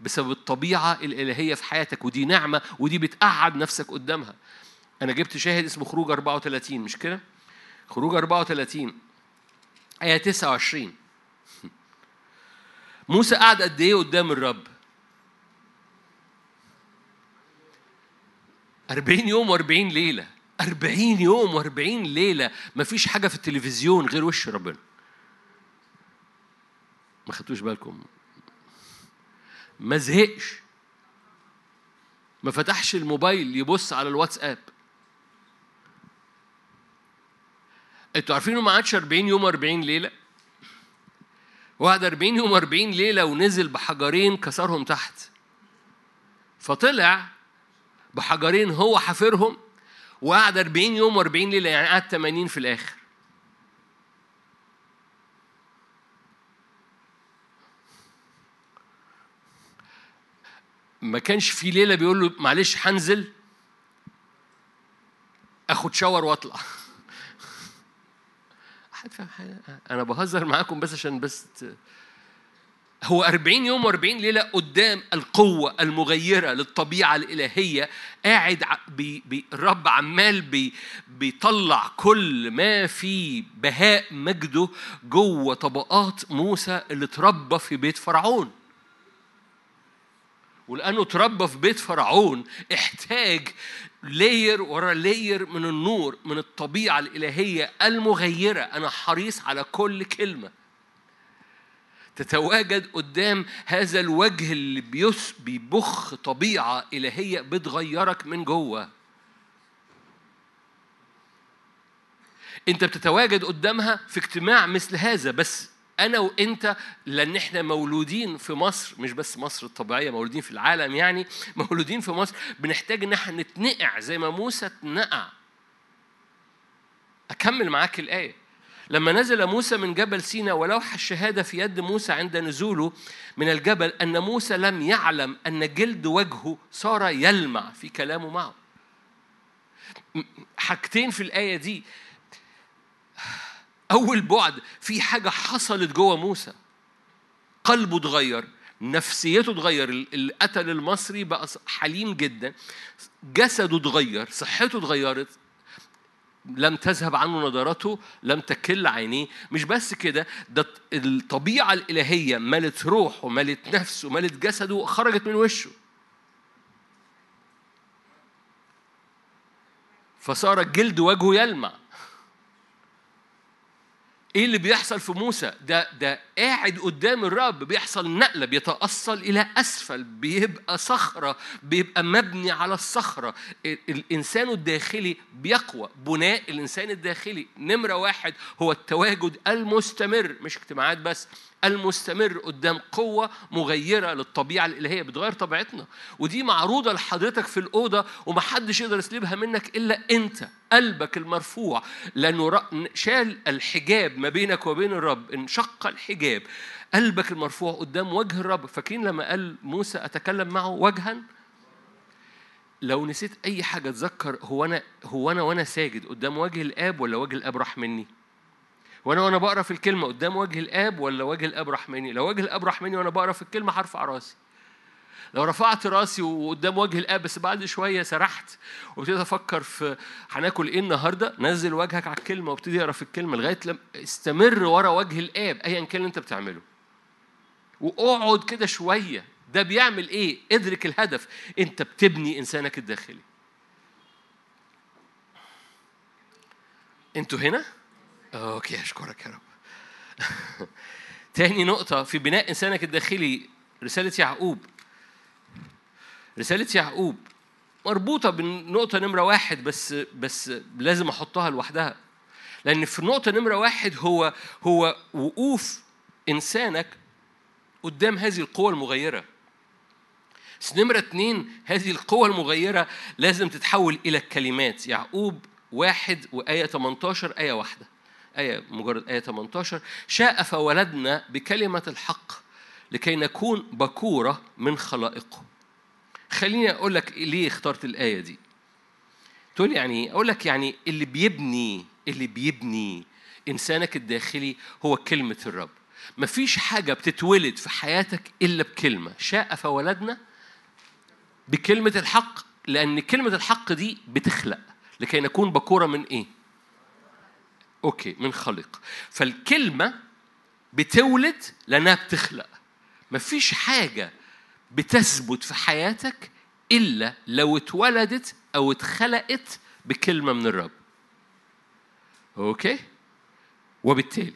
بسبب الطبيعة الإلهية في حياتك. ودي نعمة ودي بتقعد نفسك قدامها. أنا جبت شاهد اسمه خروج 34 مش كده؟ خروج 34 آية 29 موسى قعد قد إيه قدام الرب؟ 40 يوم و40 ليلة. 40 يوم و40 ليلة. مفيش حاجة في التلفزيون غير وش ربنا. ما خدتوش بالكم. ما زهقش. ما فتحش الموبايل يبص على الواتساب. أنتوا عارفين ما عادش 40 يوم 40 ليلة؟ وقعد 40 يوم 40 ليلة ونزل بحجرين كسرهم تحت. فطلع بحجرين هو حافرهم وقعد 40 يوم و40 ليلة يعني قعد 80 في الآخر. ما كانش في ليلة بيقول له معلش هنزل آخد shower وأطلع. أنا بهزر معاكم بس عشان بس هو 40 يوم و40 ليلة قدام القوة المغيرة للطبيعة الإلهية قاعد بي بي الرب عمال بي بيطلع كل ما في بهاء مجده جوه طبقات موسى اللي اتربى في بيت فرعون. ولأنه اتربى في بيت فرعون احتاج layer ورا layer من النور من الطبيعة الإلهية المغيرة. أنا حريص على كل كلمة. تتواجد قدام هذا الوجه اللي بيس بيبخ طبيعة إلهية بتغيرك من جوه. أنت بتتواجد قدامها في اجتماع مثل هذا بس أنا وأنت لأن إحنا مولودين في مصر مش بس مصر الطبيعية مولودين في العالم يعني [LAUGHS] مولودين في مصر بنحتاج إن إحنا نتنقع زي ما موسى اتنقع. أكمل معاك الآية. لما نزل موسى من جبل سينا ولوح الشهادة في يد موسى عند نزوله من الجبل أن موسى لم يعلم أن جلد وجهه صار يلمع في كلامه معه. حاجتين في الآية دي. أول بعد في حاجة حصلت جوه موسى. قلبه اتغير نفسيته اتغير اللي قتل المصري بقى حليم جدا جسده اتغير صحته اتغيرت. لم تذهب عنه نظرته لم تكل عينيه. مش بس كده ده الطبيعة الإلهية ملت روحه ملت نفسه ملت جسده خرجت من وشه. فصار جلد وجهه يلمع. إيه اللي بيحصل في موسى؟ ده ده قاعد قدام الرب بيحصل نقلة بيتأصل إلى أسفل بيبقى صخرة بيبقى مبني على الصخرة. الإنسان الداخلي بيقوى بناء الإنسان الداخلي. نمرة واحد هو التواجد المستمر. مش اجتماعات بس. المستمر قدام قوة مغيرة للطبيعة الإلهية بتغير طبيعتنا. ودي معروضة لحضرتك في الأوضة ومحدش يقدر يسلبها منك إلا أنت قلبك المرفوع. لأنه شال الحجاب ما بينك وبين الرب انشق الحجاب. قلبك المرفوع قدام وجه الرب. فاكرين لما قال موسى أتكلم معه وجها؟ لو نسيت أي حاجة تذكر هو أنا هو أنا وأنا ساجد قدام وجه الآب ولا وجه الآب راح مني؟ وأنا وأنا بقرأ في الكلمة قدام وجه الآب ولا وجه الآب راح مني لو وجه الآب راح مني وأنا بقرأ في الكلمة هرفع راسي. لو رفعت راسي وقدام وجه الآب بس بعد شوية سرحت وابتديت أفكر في هناكل إيه النهارده نزل وجهك على الكلمة وابتدي أقرأ في الكلمة لغاية لما استمر ورا وجه الآب ايا كان اللي أنت بتعمله. وأقعد كده شوية. ده بيعمل إيه؟ إدرك الهدف. أنت بتبني إنسانك الداخلي. أنتوا هنا؟ أوكي أشكرك يا رب. [LAUGHS] تاني نقطة في بناء إنسانك الداخلي رسالة يعقوب. رسالة يعقوب مربوطة بالنقطة نمرة واحد بس بس لازم أحطها لوحدها. لأن في النقطة نمرة واحد هو هو وقوف إنسانك قدام هذه القوة المغيرة. بس نمرة اتنين هذه القوة المغيرة لازم تتحول إلى الكلمات يعقوب واحد وآية 18 آية واحدة. آية مجرد آية 18 شاء فولدنا بكلمة الحق لكي نكون بكورة من خلائقه. خليني أقول لك ليه اخترت الآية دي. تقول يعني أقول لك يعني اللي بيبني اللي بيبني إنسانك الداخلي هو كلمة الرب. مفيش حاجة بتتولد في حياتك إلا بكلمة. شاء فولدنا بكلمة الحق لأن كلمة الحق دي بتخلق لكي نكون باكورة من إيه؟ okay من خلق. فالكلمة بتولد لأنها بتخلق. مفيش حاجة بتثبت في حياتك إلا لو اتولدت أو اتخلقت بكلمة من الرب. okay؟ وبالتالي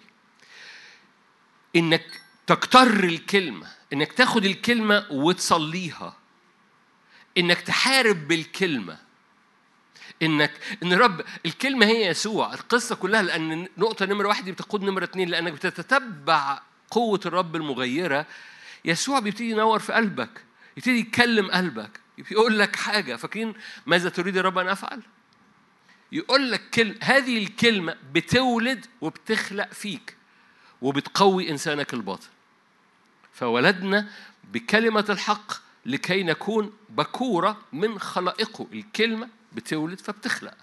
إنك تكتر الكلمة إنك تاخد الكلمة وتصليها إنك تحارب بالكلمة انك إن رب الكلمة هي يسوع القصة كلها لأن نقطة نمرة واحد دي بتقود نمرة اثنين لأنك بتتتبع قوة الرب المغيرة. يسوع بيبتدي ينور في قلبك يبتدي يتكلم قلبك يقول لك حاجة. فاكرين ماذا تريد يا رب أن أفعل؟ يقول لك كلمة هذه الكلمة بتولد وبتخلق فيك وبتقوي إنسانك الباطن. فولدنا بكلمة الحق لكي نكون بكورة من خلائقه. الكلمة بتولد فبتخلق.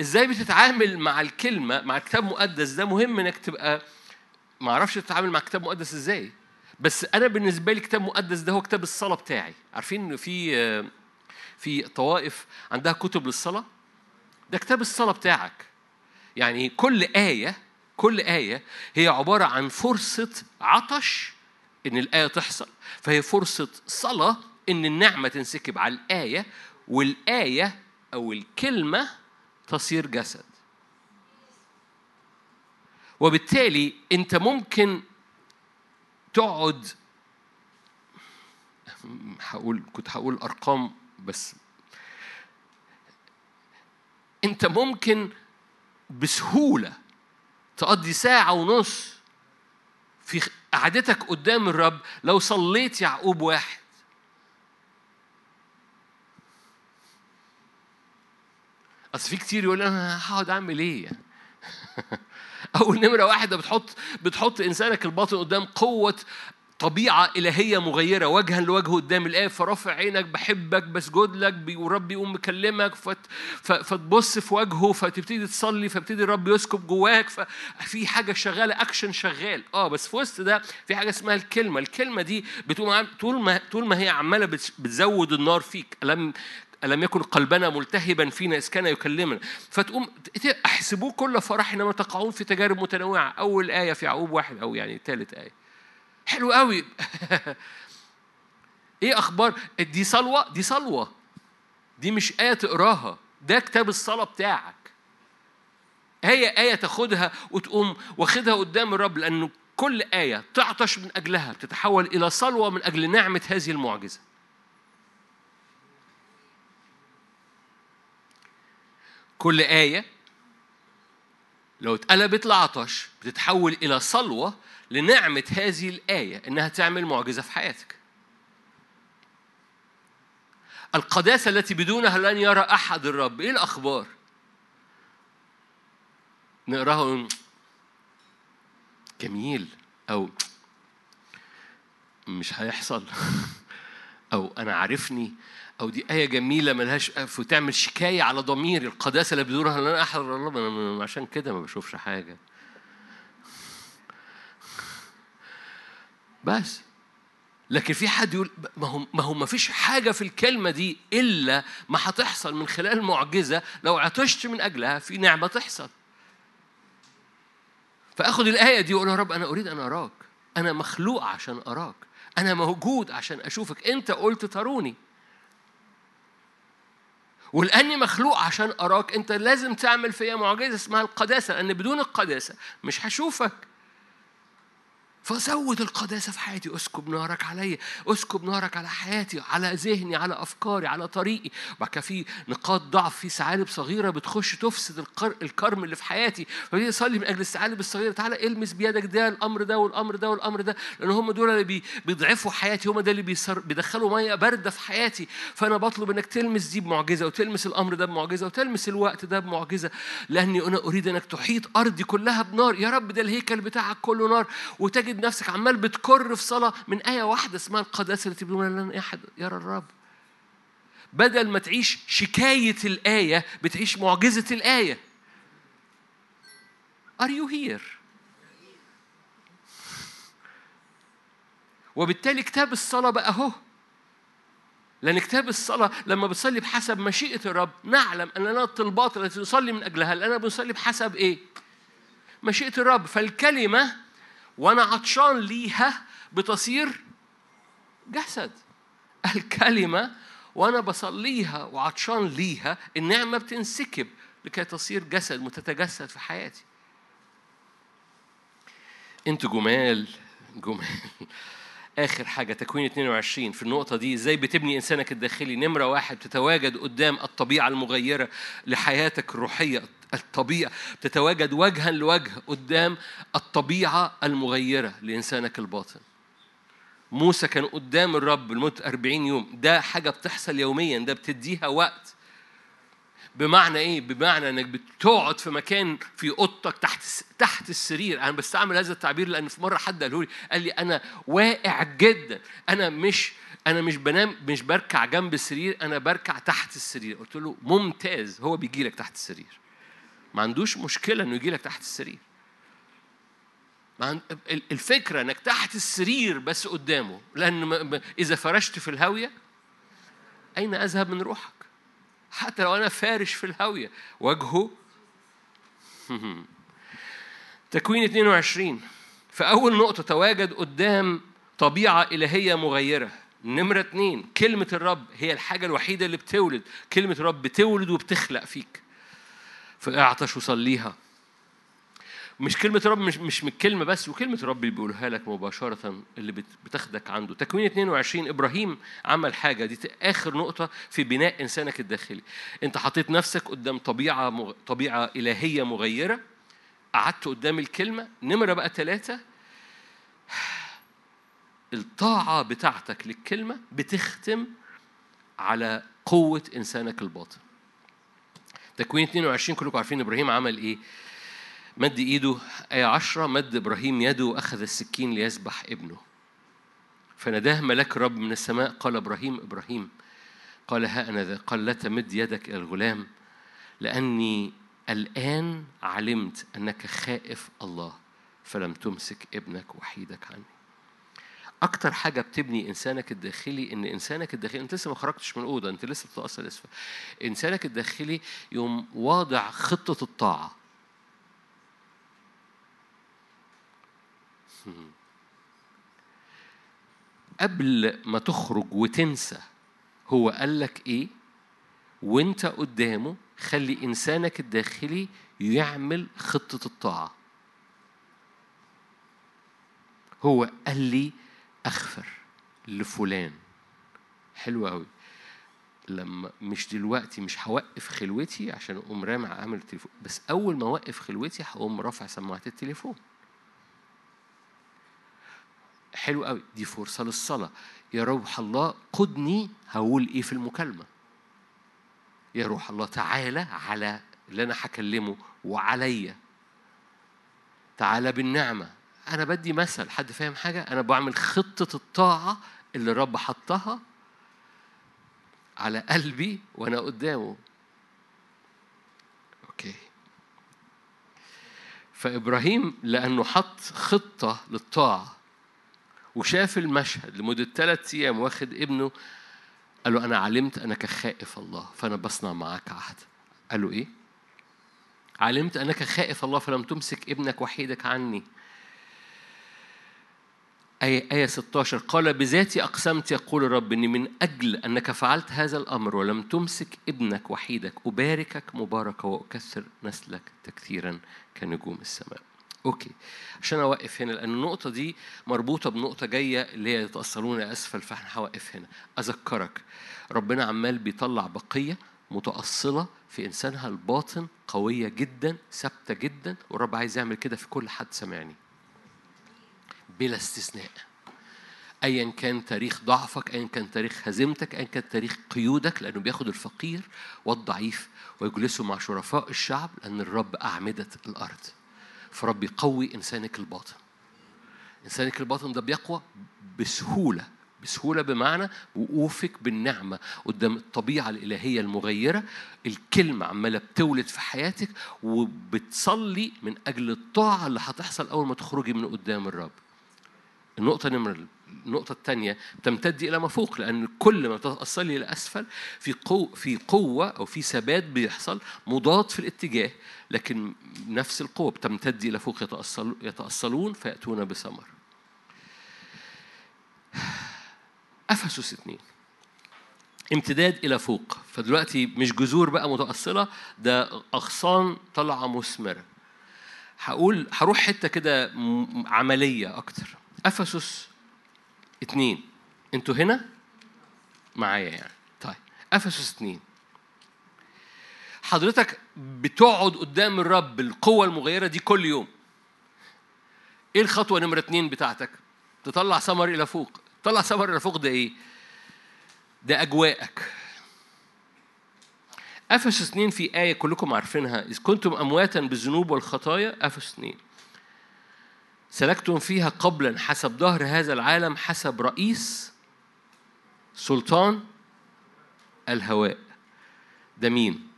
إزاي بتتعامل مع الكلمة مع الكتاب المقدس ده مهم إنك تبقى ما أعرفش تتعامل مع كتاب مقدس إزاي بس أنا بالنسبة لي كتاب مقدس ده هو كتاب الصلاة بتاعي. عارفين في في طوائف عندها كتب للصلاة؟ ده كتاب الصلاة بتاعك. يعني كل آية كل آية هي عبارة عن فرصة عطش إن الآية تحصل فهي فرصة صلاة إن النعمة تنسكب على الآية والآية أو الكلمة تصير جسد. وبالتالي أنت ممكن تقعد هقول كنت هقول أرقام بس. أنت ممكن بسهولة تقضي ساعة ونص في قعدتك قدام الرب لو صليت يعقوب واحد. أصل في كتير يقول أنا هقعد أعمل إيه؟ [LAUGHS] أول نمرة واحدة بتحط بتحط إنسانك الباطن قدام قوة طبيعة إلهية مغيرة وجها لوجه قدام الآب فرافع عينك بحبك بسجد لك والرب يقوم مكلمك فت فتبص في وجهه فتبتدي تصلي فابتدي الرب يسكب جواك ففي حاجة شغالة أكشن شغال. آه بس في وسط ده في حاجة اسمها الكلمة. الكلمة دي بتقوم طول ما طول ما هي عمالة بتزود النار فيك. ألم ألم يكن قلبنا ملتهبا فينا إذ كان يكلمنا؟ فتقوم أحسبوه كل فرح حينما تقعون في تجارب متنوعة. أول آية في يعقوب واحد أو يعني ثالث آية. حلو قوي [LAUGHS] إيه أخبار؟ دي صلوة؟ دي صلوة. دي مش آية تقراها. ده كتاب الصلاة بتاعك. هي آية تاخدها وتقوم واخدها قدام الرب لأنه كل آية تعطش من أجلها بتتحول إلى صلوة من أجل نعمة هذه المعجزة. كل آية. لو اتقلبت لعطش بتتحول إلى صلوة لنعمة هذه الآية إنها تعمل معجزة في حياتك. القداسة التي بدونها لن يرى أحد الرب، إيه الأخبار؟ نقراها جميل. أو مش هيحصل. [LAUGHS] أو أنا عارفني. أو دي آية جميلة ملهاش وتعمل شكاية على ضمير القداسة اللي بدونها لن أحد الرب عشان كده ما بشوفش حاجة. بس. لكن في حد يقول ما هو ما هو ما فيش حاجة في الكلمة دي إلا ما هتحصل من خلال معجزة. لو عطشت من أجلها في نعمة تحصل. فآخد الآية دي وأقول يا رب أنا أريد أن أراك. أنا مخلوق عشان أراك. أنا موجود عشان أشوفك. أنت قلت تروني. ولاني مخلوق عشان أراك. أنت لازم تعمل فيا معجزة اسمها القداسة لأن بدون القداسة مش هشوفك. فزود القداسة في حياتي. اسكب نارك عليا اسكب نارك على حياتي على ذهني على أفكاري على طريقي. بعد كده في نقاط ضعف في ثعالب صغيرة بتخش تفسد. الكرم اللي في حياتي. فبدي أصلي من أجل الثعالب الصغيرة تعالى إلمس بيدك ده الأمر ده والأمر ده والأمر ده. لأن هم دول اللي بي... بيضعفوا حياتي هم ده اللي بيصر... بيدخلوا مية باردة في حياتي. فأنا بطلب إنك تلمس دي بمعجزة وتلمس الأمر ده بمعجزة وتلمس الوقت ده بمعجزة. لأني أنا أريد إنك تحيط أرضي كلها بنار. يا رب ده الهيكل بتاعك كله نار. وتجد تجد نفسك عمال بتكر في صلاة من آية واحدة اسمها القداسة التي بدون لن أحد. يرى الرب بدل ما تعيش شكاية الآية بتعيش معجزة الآية. Are you here؟ وبالتالي كتاب الصلاة بقى أهو. لأن كتاب الصلاة لما بتصلي بحسب مشيئة الرب نعلم أننا الطلبات التي نصلي من أجلها لأننا بنصلي بحسب إيه؟ مشيئة الرب. فالكلمة وأنا عطشان ليها بتصير جسد. الكلمة وأنا بصليها وعطشان ليها النعمة بتنسكب لكي تصير جسد متتجسد في حياتي. أنتوا جمال جمال. آخر حاجة تكوين 22 في النقطة دي إزاي بتبني إنسانك الداخلي؟ نمرة واحد تتواجد قدام الطبيعة المغيرة لحياتك الروحية. الطبيعة تتواجد وجها لوجه قدام الطبيعة المغيرة لإنسانك الباطن. موسى كان قدام الرب لمدة 40 يوم. ده حاجة بتحصل يوميا ده بتديها وقت. بمعنى إيه؟ بمعنى إنك بتقعد في مكان في أوضتك تحت تحت السرير، أنا بستعمل هذا التعبير لأن في مرة حد قاله لي قال لي أنا واقع جدا، أنا مش أنا مش بنام مش بركع جنب السرير أنا بركع تحت السرير، قلت له ممتاز هو بيجي لك تحت السرير. ما عندوش مشكلة إنه يجي لك تحت السرير. الفكرة إنك تحت السرير بس قدامه لأن إذا فرشت في الهاوية أين أذهب من روحك؟ حتى لو أنا فارش في الهاوية وجهه [LAUGHS] تكوين 22 فأول نقطة تواجد قدام طبيعة إلهية مغيرة نمرة اتنين كلمة الرب هي الحاجة الوحيدة اللي بتولد كلمة الرب بتولد وبتخلق فيك فاعطش وصليها مش كلمة رب مش مش من الكلمة بس وكلمة رب اللي بيقولها لك مباشرة اللي بتاخدك عنده. تكوين 22 إبراهيم عمل حاجة. دي آخر نقطة في بناء إنسانك الداخلي. أنت حطيت نفسك قدام طبيعة مغ... طبيعة إلهية مغيرة. قعدت قدام الكلمة نمرة بقى ثلاثة الطاعة بتاعتك للكلمة بتختم على قوة إنسانك الباطن. تكوين 22 كلكم عارفين إبراهيم عمل إيه؟ مد إيده آية عشرة مد إبراهيم يده وأخذ السكين ليذبح ابنه. فناداه ملاك الرب من السماء قال إبراهيم إبراهيم قال ها أنا ذا قال لا تمد يدك إلى الغلام لأني الآن علمت أنك خائف الله فلم تمسك ابنك وحيدك عني. أكتر حاجة بتبني إنسانك الداخلي إن إنسانك الداخلي أنت لسه ما خرجتش من الأوضة أنت لسه بتتأثر لسه. إنسانك الداخلي يوم واضع خطة الطاعة. [LAUGHS] قبل ما تخرج وتنسى هو قال لك إيه؟ وأنت قدامه خلي إنسانك الداخلي يعمل خطة الطاعة. هو قال لي اغفر لفلان. حلو قوي لما مش دلوقتي مش هوقف خلوتي عشان أقوم رامع عامل التليفون. بس أول ما أوقف خلوتي هقوم رافع سماعة التليفون. حلو قوي دي فرصة للصلاة. يا روح الله قدني هقول إيه في المكالمة. يا روح الله تعالى على اللي أنا هكلمه وعليا. تعالى بالنعمة. أنا بدي مثل حد فاهم حاجة؟ أنا بعمل خطة الطاعة اللي الرب حطها على قلبي وأنا قدامه. أوكي. فإبراهيم لأنه حط خطة للطاعة وشاف المشهد لمدة ثلاث أيام واخد ابنه قال له أنا علمت أنك خائف الله فأنا بصنع معك عهد. قال له إيه؟ علمت أنك خائف الله فلم تمسك ابنك وحيدك عني. آية, آية 16 قال بذاتي أقسمت يقول الرب إني من أجل أنك فعلت هذا الأمر ولم تمسك ابنك وحيدك. أباركك مباركة وأكثر نسلك تكثيرا كنجوم السماء. أوكي. عشان أوقف هنا لأن النقطة دي مربوطة بنقطة جاية اللي هي يتاصلون أسفل فإحنا هوقف هنا. أذكرك ربنا عمال بيطلع بقية متأصلة في إنسانها الباطن قوية جدا ثابتة جدا والرب عايز يعمل كده في كل حد سمعني. بلا استثناء. ايا كان تاريخ ضعفك ايا كان تاريخ هزيمتك ايا كان تاريخ قيودك لأنه بياخد الفقير والضعيف ويجلسه مع شرفاء الشعب لأن الرب أعمدة الأرض. فرب يقوي إنسانك الباطن. إنسانك الباطن ده بيقوى بسهولة. بسهولة بمعنى وقوفك بالنعمة قدام الطبيعة الإلهية المغيرة. الكلمة عمالة بتولد في حياتك وبتصلي من أجل الطاعة اللي هتحصل أول ما تخرجي من قدام الرب. النقطة نمرة النقطة الثانية تمتد إلى ما فوق لأن كل ما تتأصلي إلى أسفل في قوة في قوة أو في ثبات بيحصل مضاد في الاتجاه لكن نفس القوة بتمتد إلى فوق يتأصل يتأصلون فيأتون بثمر. أفسس اثنين. امتداد إلى فوق. فدلوقتي مش جذور بقى متأصلة ده أغصان طالعة مثمرة. هقول هروح حتة كده عملية أكتر. أفسس اتنين أنتوا هنا؟ معايا يعني. طيب. أفسس اتنين حضرتك بتقعد قدام الرب القوة المغيرة دي كل يوم. إيه الخطوة نمرة اتنين بتاعتك؟ تطلع ثمر إلى فوق. تطلع ثمر إلى فوق ده إيه؟ ده أجواءك. أفسس 2 في آية كلكم عارفينها. إذ كنتم أمواتا بالذنوب والخطايا أفسس 2 سلكتم فيها قبلا حسب ظهر هذا العالم حسب رئيس سلطان الهواء. ده مين؟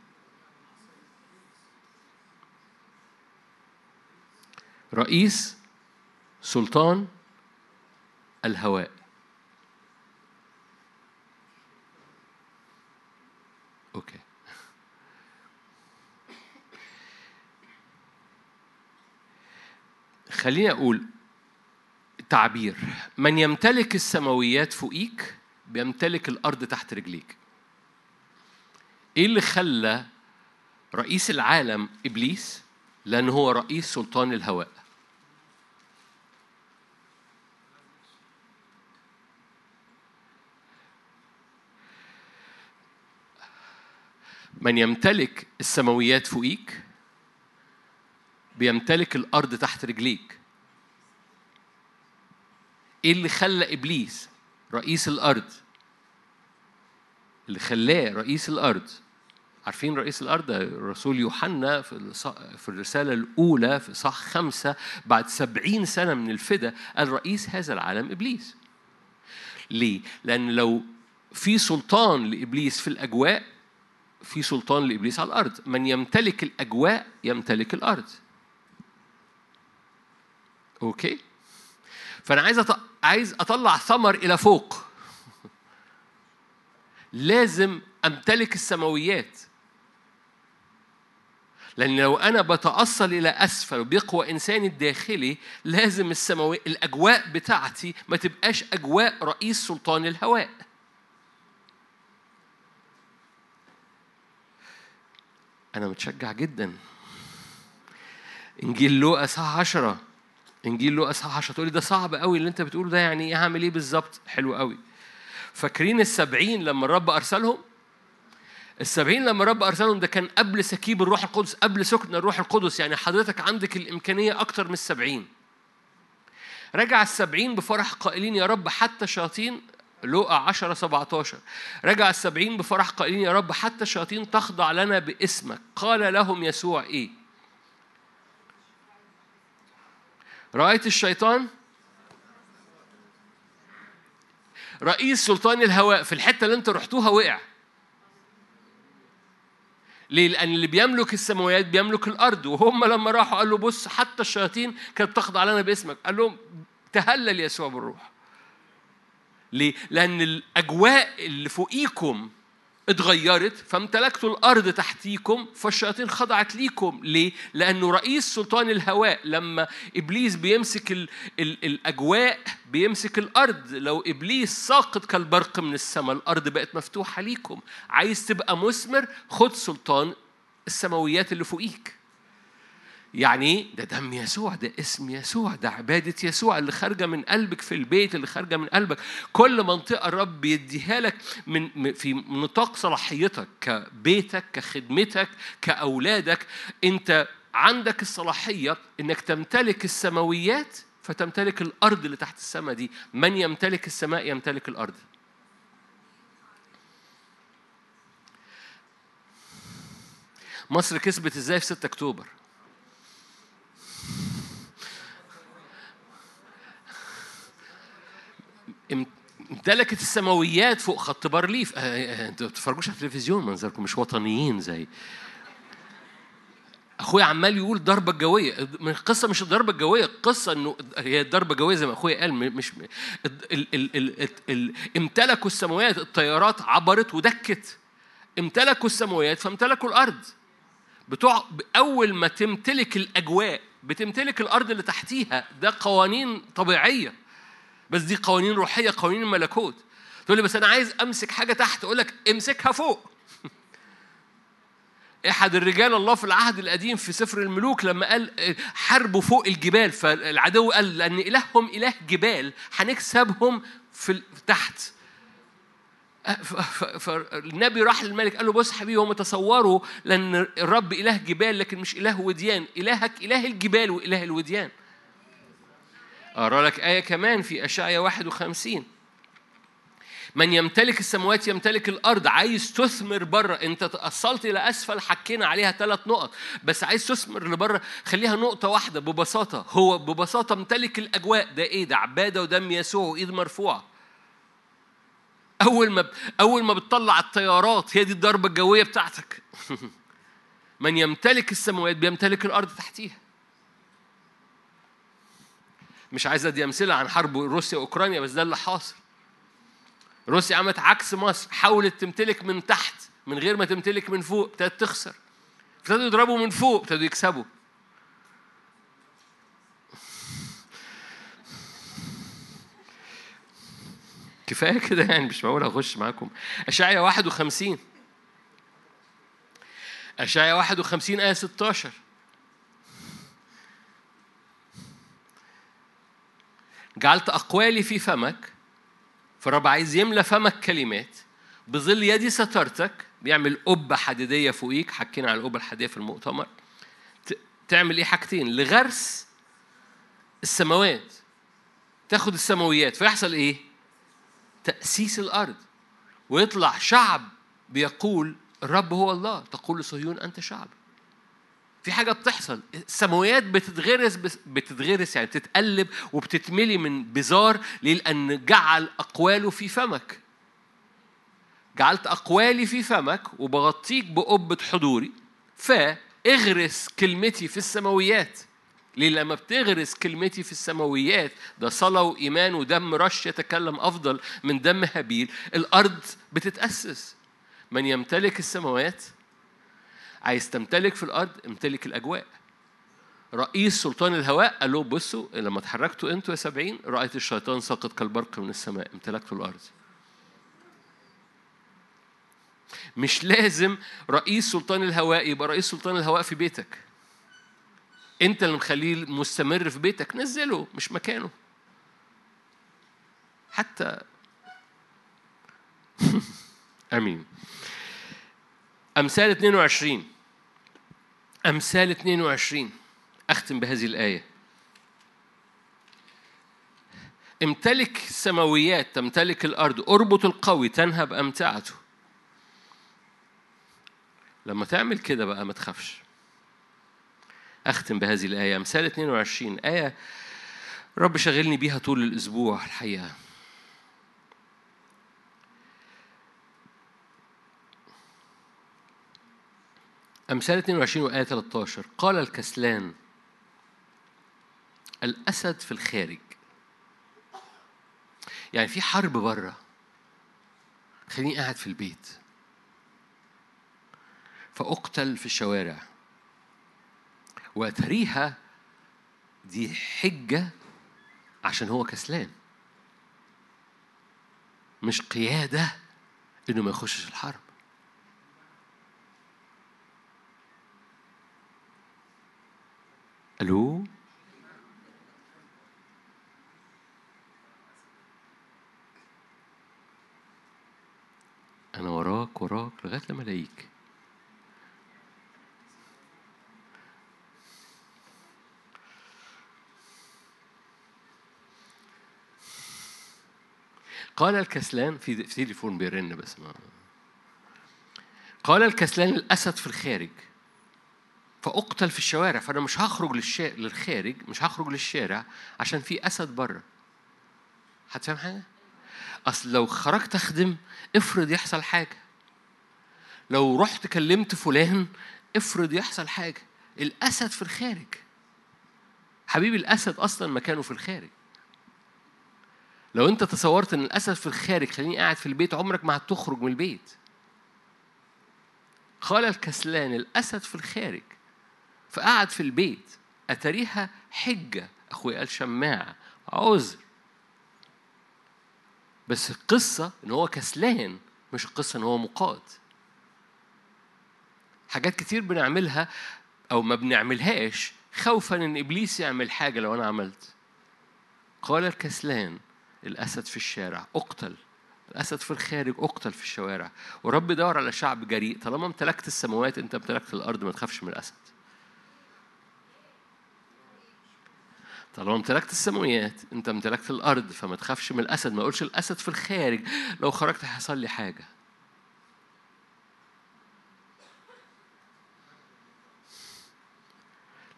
رئيس سلطان الهواء. أوكي. خليني أقول تعبير. من يمتلك السماويات فوقيك بيمتلك الأرض تحت رجليك. إيه اللي خلى رئيس العالم إبليس؟ لأن هو رئيس سلطان الهواء. من يمتلك السماويات فوقيك بيمتلك الأرض تحت رجليك. إيه اللي خلى إبليس رئيس الأرض؟ اللي خلاه رئيس الأرض. عارفين رئيس الأرض؟ الرسول يوحنا في الرسالة الأولى في صح خمسة بعد سبعين سنة من الفدا قال رئيس هذا العالم إبليس. ليه؟ لأن لو في سلطان لإبليس في الأجواء في سلطان لإبليس على الأرض. من يمتلك الأجواء يمتلك الأرض. أوكي فأنا عايز. عايز أطلع ثمر إلى فوق لازم أمتلك السماويات لأن لو أنا بتأصل إلى أسفل وبيقوى إنساني الداخلي لازم السماوي الأجواء بتاعتي ما تبقاش أجواء رئيس سلطان الهواء. أنا متشجع جدا. إنجيل لوقا ساعة عشرة إنجيل لوقا ساعة عشرة تقولي ده صعب قوي اللي أنت بتقوله ده يعني إيه هعمل إيه بالظبط؟ حلو قوي. فاكرين السبعين لما الرب أرسلهم؟ السبعين لما الرب أرسلهم ده كان قبل سكيب الروح القدس قبل سكن الروح القدس يعني حضرتك عندك الإمكانية أكتر من السبعين رجع السبعين بفرح قائلين يا رب حتى الشياطين لوقا 10 17 رجع السبعين بفرح قائلين يا رب حتى الشياطين تخضع لنا باسمك قال لهم يسوع إيه رأيت الشيطان؟ رئيس سلطان الهواء في الحتة اللي انت رحتوها وقع. ليه؟ لأن اللي بيملك السماوات بيملك الأرض. وهم لما راحوا قال له بص حتى الشياطين كانت تخضع لنا باسمك. قال لهم تهلل يسوع بالروح. ليه؟ لأن الأجواء اللي فوقيكم اتغيرت فامتلكتوا الأرض تحتيكم فالشياطين خضعت ليكم. ليه؟ لأنه رئيس سلطان الهواء لما إبليس بيمسك ال ال الأجواء بيمسك الأرض. لو إبليس ساقط كالبرق من السماء الأرض بقت مفتوحة ليكم. عايز تبقى مثمر خد سلطان السماويات اللي فوقيك. يعني ده دم يسوع ده اسم يسوع ده عبادة يسوع اللي خارجة من قلبك في البيت اللي خارجة من قلبك. كل منطقة الرب بيديها لك من في نطاق صلاحيتك كبيتك كخدمتك كأولادك. أنت عندك الصلاحية إنك تمتلك السماويات فتمتلك الأرض اللي تحت السماء دي. من يمتلك السماء يمتلك الأرض. مصر كسبت إزاي في 6 أكتوبر؟ امتلكت السماويات فوق خط بارليف. آه، آه، أنتوا ما بتتفرجوش على التلفزيون؟ منظركم مش وطنيين زي. أخويا عمال يقول ضربة جوية. القصة مش الضربه الجويه القصة إنه هي الضربه الجويه زي ما أخويا قال. مش ال ال ال ال ال امتلكوا السماوات الطيارات عبرت ودكت. امتلكوا السماوات فامتلكوا الأرض. بتوع أول ما تمتلك الأجواء بتمتلك الأرض اللي تحتيها ده قوانين طبيعية. بس دي قوانين روحية قوانين الملكوت. تقول لي بس أنا عايز أمسك حاجة تحت أقول لك امسكها فوق. [LAUGHS] إحد الرجال الله في العهد القديم في سفر الملوك لما قال حاربوا فوق الجبال فالعدو قال لأن إلههم إله جبال هنكسبهم في تحت. فالنبي راح للملك قال له بص حبيبي هم تصوروا لأن الرب إله جبال لكن مش إله وديان. إلهك إله الجبال وإله الوديان. أقرأ لك آية كمان في اشعيا 51 من يمتلك السماوات يمتلك الأرض. عايز تثمر بره. أنت تأصلت إلى أسفل حكينا عليها ثلاث نقط. بس عايز تثمر لبره. خليها نقطة واحدة ببساطة. هو ببساطة امتلك الأجواء. ده إيه؟ ده عبادة ودم يسوع وإيد مرفوعة. أول ما أول ما بتطلع الطيارات هي دي الضربة الجوية بتاعتك. [LAUGHS] من يمتلك السماوات بيمتلك الأرض تحتيها. مش عايز ادي امثله عن حرب روسيا واوكرانيا بس ده اللي حاصل. روسيا عملت عكس مصر حاولت تمتلك من تحت من غير ما تمتلك من فوق ابتدت تخسر. ابتدوا يضربوا من فوق ابتدوا يكسبوا. كفاية كده يعني مش معقول اخش معاكم. اشعيا 51 اشعيا 51 آية 16 جعلت أقوالي في فمك فالرب عايز يملى فمك كلمات. بظل يدي سترتك بيعمل قبة حديدية فوقيك حكينا على القبة الحديدية في المؤتمر. تعمل إيه حاجتين؟ لغرس السماوات. تاخد السماويات. فيحصل إيه؟ تأسيس الأرض. ويطلع شعب بيقول الرب هو الله. تقول لصهيون أنت شعب. في حاجة بتحصل. السماويات بتتغرس بتتغرس يعني بتتقلب وبتتملي من بزار ليه؟ لأن جعل أقواله في فمك. جعلت أقوالي في فمك وبغطيك بقبة حضوري فاغرس كلمتي في السماويات. ليه؟ لما بتغرس كلمتي في السماويات ده صلاة وإيمان ودم رش يتكلم أفضل من دم هابيل. الأرض بتتأسس. من يمتلك السماوات عايز تمتلك في الأرض امتلك الأجواء. رئيس سلطان الهواء قال له بصوا لما اتحركتوا أنتوا يا سبعين رأيت الشيطان ساقط كالبرق من السماء امتلكتوا الأرض. مش لازم رئيس سلطان الهواء يبقى رئيس سلطان الهواء في بيتك. انت اللي مخليه مستمر في بيتك نزله مش مكانه. حتى [LAUGHS] أمين. أمثال 22 أمثال 22 أختم بهذه الآية. امتلك السماويات تمتلك الأرض. أربط القوي تنهب أمتعته. لما تعمل كده بقى ما تخافش. أختم بهذه الآية. أمثال 22 آية رب شغلني بيها طول الأسبوع الحقيقة. أمثال 22 وآية 13 قال الكسلان الأسد في الخارج. يعني في حرب بره. خليني قاعد في البيت. فأقتل في الشوارع. وأتريها دي حجة عشان هو كسلان. مش قيادة إنه ما يخشش الحرب. ألو؟ أنا وراك وراك لغاية لما ألاقيك. قال الكسلان في تليفون بيرن بس ما قال الكسلان الأسد في الخارج. فأقتل في الشوارع فأنا مش هخرج للشا... للخارج مش هخرج للشارع عشان في أسد بره. هتفهم حاجة؟ أصل لو خرجت أخدم افرض يحصل حاجة. لو رحت كلمت فلان افرض يحصل حاجة. الأسد في الخارج. حبيبي الأسد أصلا مكانه في الخارج. لو أنت تصورت إن الأسد في الخارج خليني قاعد في البيت عمرك ما هتخرج من البيت. قال الكسلان الأسد في الخارج. فقعد في البيت. أتريها حجة أخوي قال شماعة عذر. بس القصة إن هو كسلان مش القصة إن هو مقاد. حاجات كتير بنعملها أو ما بنعملهاش خوفا إن إبليس يعمل حاجة لو أنا عملت. قال الكسلان الأسد في الشارع أقتل. الأسد في الخارج أقتل في الشوارع. ورب دور على شعب جريء طالما امتلكت السماوات أنت امتلكت الأرض ما تخافش من الأسد. طالما امتلكت السماويات انت امتلكت الأرض فما تخافش من الأسد ما أقولش الأسد في الخارج. لو خرجت هيحصل لي حاجة.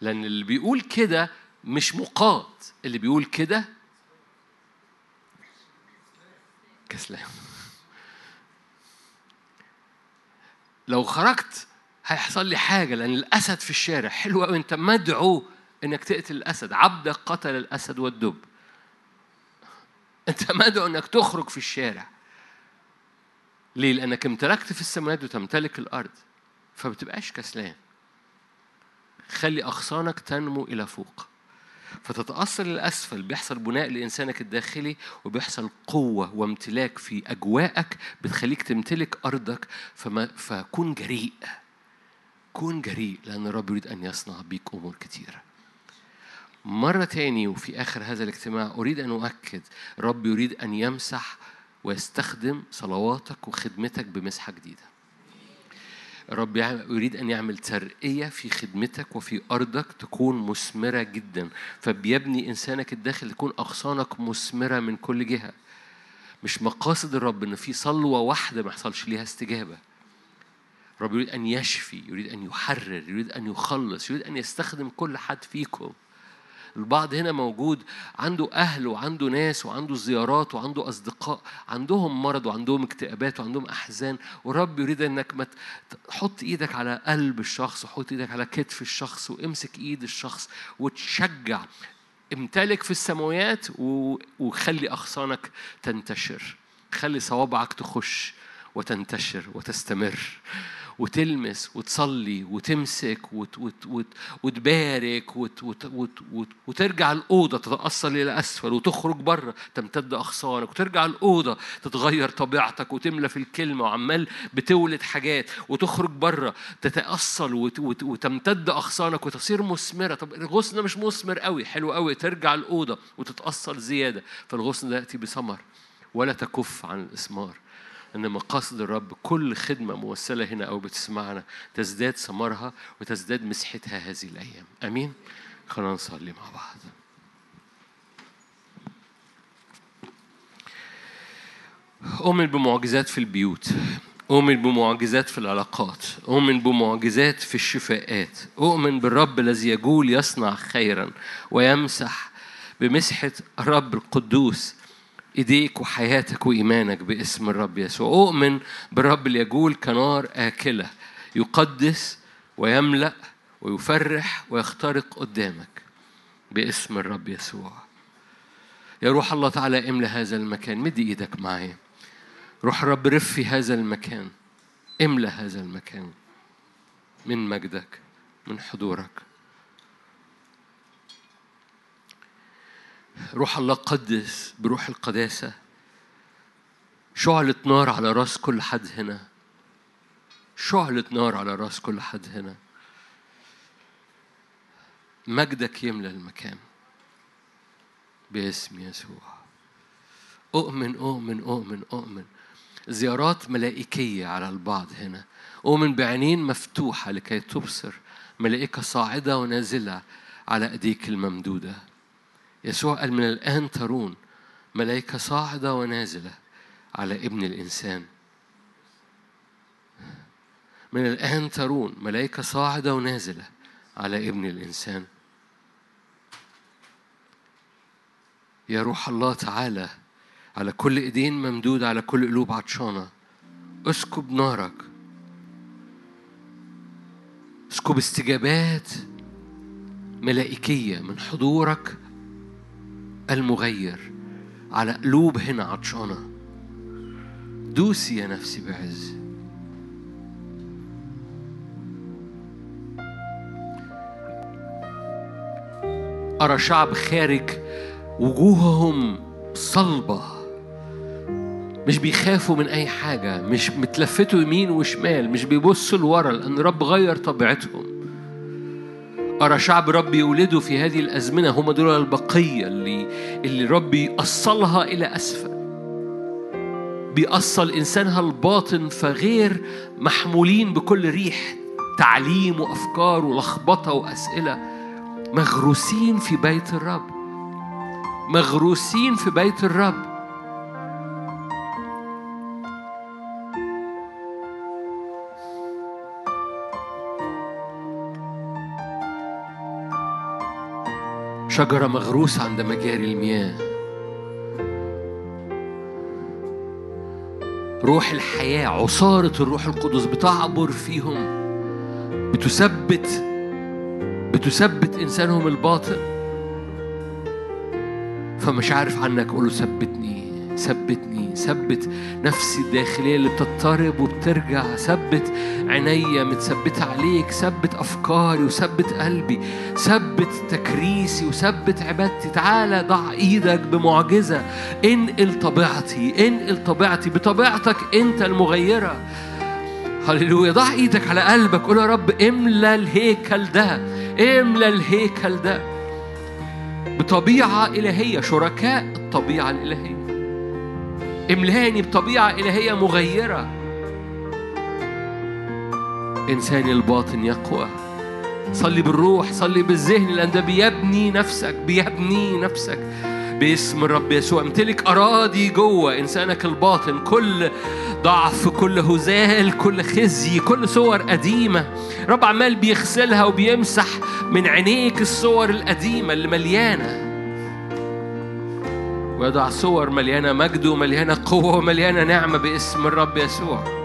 لأن اللي بيقول كده مش مقاد اللي بيقول كده كسلان. لو خرجت هيحصل لي حاجة لأن الأسد في الشارع. حلو قوي أنت مدعو إنك تقتل الأسد. عبدك قتل الأسد والدب. أنت مدعو إنك تخرج في الشارع. ليه؟ لأنك امتلكت في السماوات وتمتلك الأرض. فبتبقاش كسلان. خلي أغصانك تنمو إلى فوق. فتتأثر للأسفل بيحصل بناء لإنسانك الداخلي وبيحصل قوة وامتلاك في أجواءك بتخليك تمتلك أرضك. فما فكون جريء. كون جريء لأن الرب يريد أن يصنع بيك أمور كثيرة مرة تاني وفي آخر هذا الاجتماع أريد أن أؤكد رب يريد أن يمسح ويستخدم صلواتك وخدمتك بمسحة جديدة. رب يريد أن يعمل ترقية في خدمتك وفي أرضك تكون مثمرة جدا. فبيبني إنسانك الداخل تكون أغصانك مثمرة من كل جهة. مش مقاصد الرب إن في صلوة واحدة ما يحصلش ليها استجابة. رب يريد أن يشفي يريد أن يحرر يريد أن يخلص يريد أن يستخدم كل حد فيكم. البعض هنا موجود عنده أهل وعنده ناس وعنده زيارات وعنده أصدقاء عندهم مرض وعندهم اكتئابات وعندهم أحزان ورب يريد أنك ما تحط إيدك على قلب الشخص وحط إيدك على كتف الشخص وامسك إيد الشخص وتشجع امتلك في السماوات وخلي أغصانك تنتشر خلي صوابعك تخش وتنتشر وتستمر. وتلمس وتصلي وتمسك وت وت وت وتبارك وت وت وت وت وترجع الأوضة تتأصل إلى أسفل وتخرج بره تمتد أغصانك وترجع الأوضة تتغير طبيعتك وتملى في الكلمة وعمال بتولد حاجات وتخرج بره تتأصل وت وت وتمتد أغصانك وتصير مثمرة. طب الغصن ده مش مثمر قوي. حلو قوي. ترجع الأوضة وتتأصل زيادة. فالغصن ده يأتي بثمر ولا تكف عن الإثمار. أن مقاصد الرب كل خدمة موصلة هنا أو بتسمعنا تزداد ثمرها وتزداد مسحتها هذه الأيام. أمين؟ خلينا نصلي مع بعض. أؤمن بمعجزات في البيوت. أؤمن بمعجزات في العلاقات. أؤمن بمعجزات في الشفاءات. أؤمن بالرب الذي يجول يصنع خيرا ويمسح بمسحة الرب القدوس إيديك وحياتك وإيمانك باسم الرب يسوع. أؤمن بالرب اللي يجول كنار آكلة يقدس ويملأ ويفرح ويخترق قدامك باسم الرب يسوع. يا روح الله تعالى املى هذا المكان. مد إيدك معايا روح الرب رف في هذا المكان. املى هذا المكان من مجدك من حضورك. روح الله قدس بروح القداسة. شعلة نار على راس كل حد هنا. شعلة نار على راس كل حد هنا. مجدك يملى المكان. باسم يسوع. أؤمن أؤمن أؤمن أؤمن. زيارات ملائكية على البعض هنا. أؤمن بعينين مفتوحة لكي تبصر. ملائكة صاعدة ونازلة على أيديك الممدودة. يسوع قال من الآن ترون ملائكة صاعدة ونازلة على ابن الإنسان. من الآن ترون ملائكة صاعدة ونازلة على ابن الإنسان. يا روح الله تعالى على كل إيدين ممدودة على كل قلوب عطشانة. اسكب نارك. اسكب استجابات ملائكية من حضورك المغير على قلوب هنا عطشانة. دوسي يا نفسي بعز. أرى شعب خارج وجوههم صلبة. مش بيخافوا من أي حاجة مش متلفتوا يمين وشمال مش بيبصوا لورا لأن رب غير طبيعتهم. أرى شعب رب يولده في هذه الأزمنة؟ هم دول البقية اللي اللي رب يأصلها إلى أسفل. بيأصل إنسانها الباطن فغير محمولين بكل ريح تعليم وأفكار ولخبطة وأسئلة. مغروسين في بيت الرب. مغروسين في بيت الرب. شجرة مغروسة عند مجاري المياه. روح الحياة عصارة الروح القدس بتعبر فيهم. بتثبت بتثبت إنسانهم الباطن. فمش عارف عنك قول له ثبتني. ثبتني ثبت نفسي الداخلية اللي بتضطرب وبترجع ثبت عينيا متثبتة عليك ثبت أفكاري وثبت قلبي ثبت تكريسي وثبت عبادتي. تعالى ضع إيدك بمعجزة. انقل طبيعتي انقل طبيعتي بطبيعتك أنت المغيرة. هللويا. ضع إيدك على قلبك. قول يا رب املى الهيكل ده املى الهيكل ده. بطبيعة إلهية شركاء الطبيعة الإلهية. املأني بطبيعة إلهية مغيرة. إنساني الباطن يقوى. صلي بالروح صلي بالذهن لأن ده بيبني نفسك بيبني نفسك. باسم الرب يسوع امتلك أراضي جوة. إنسانك الباطن كل ضعف كل هزال كل خزي كل صور قديمة. رب عمال بيغسلها وبيمسح من عينيك الصور القديمة اللي مليانة. ويضع صور مليانة مجد ومليانة قوة ومليانة نعمة باسم الرب يسوع.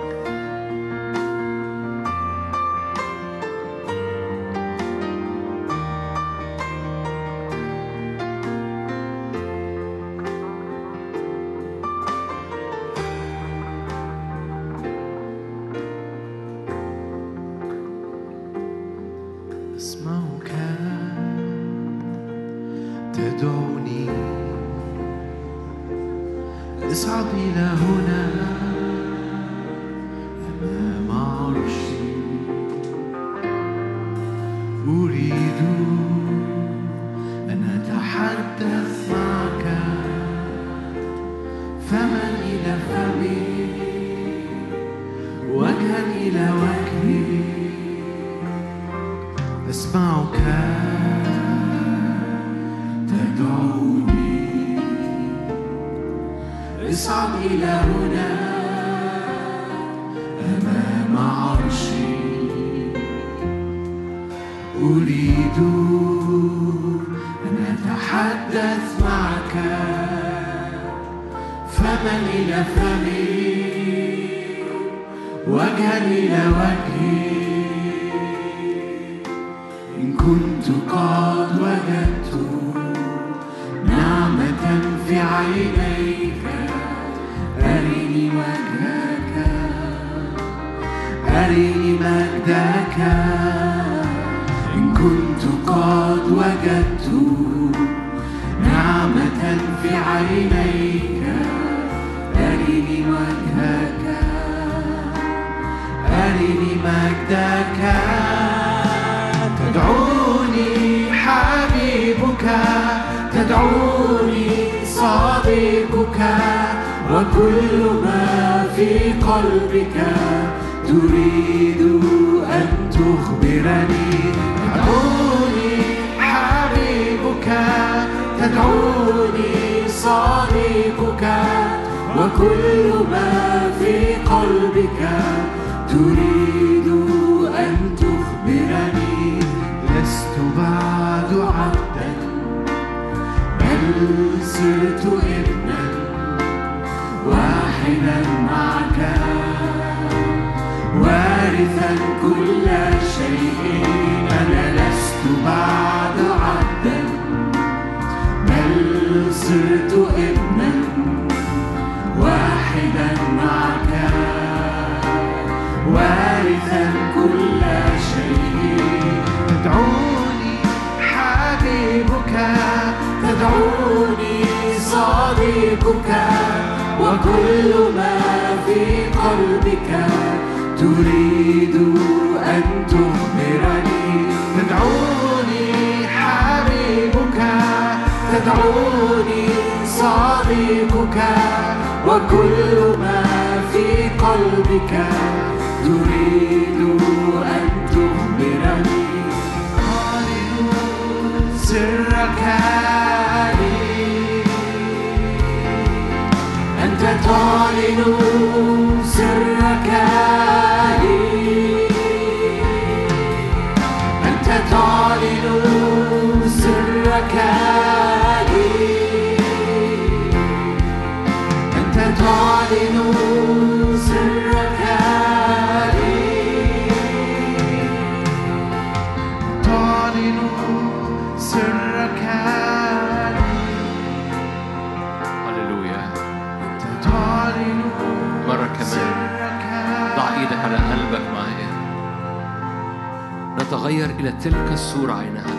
نتغير إلى تلك الصورة عينها.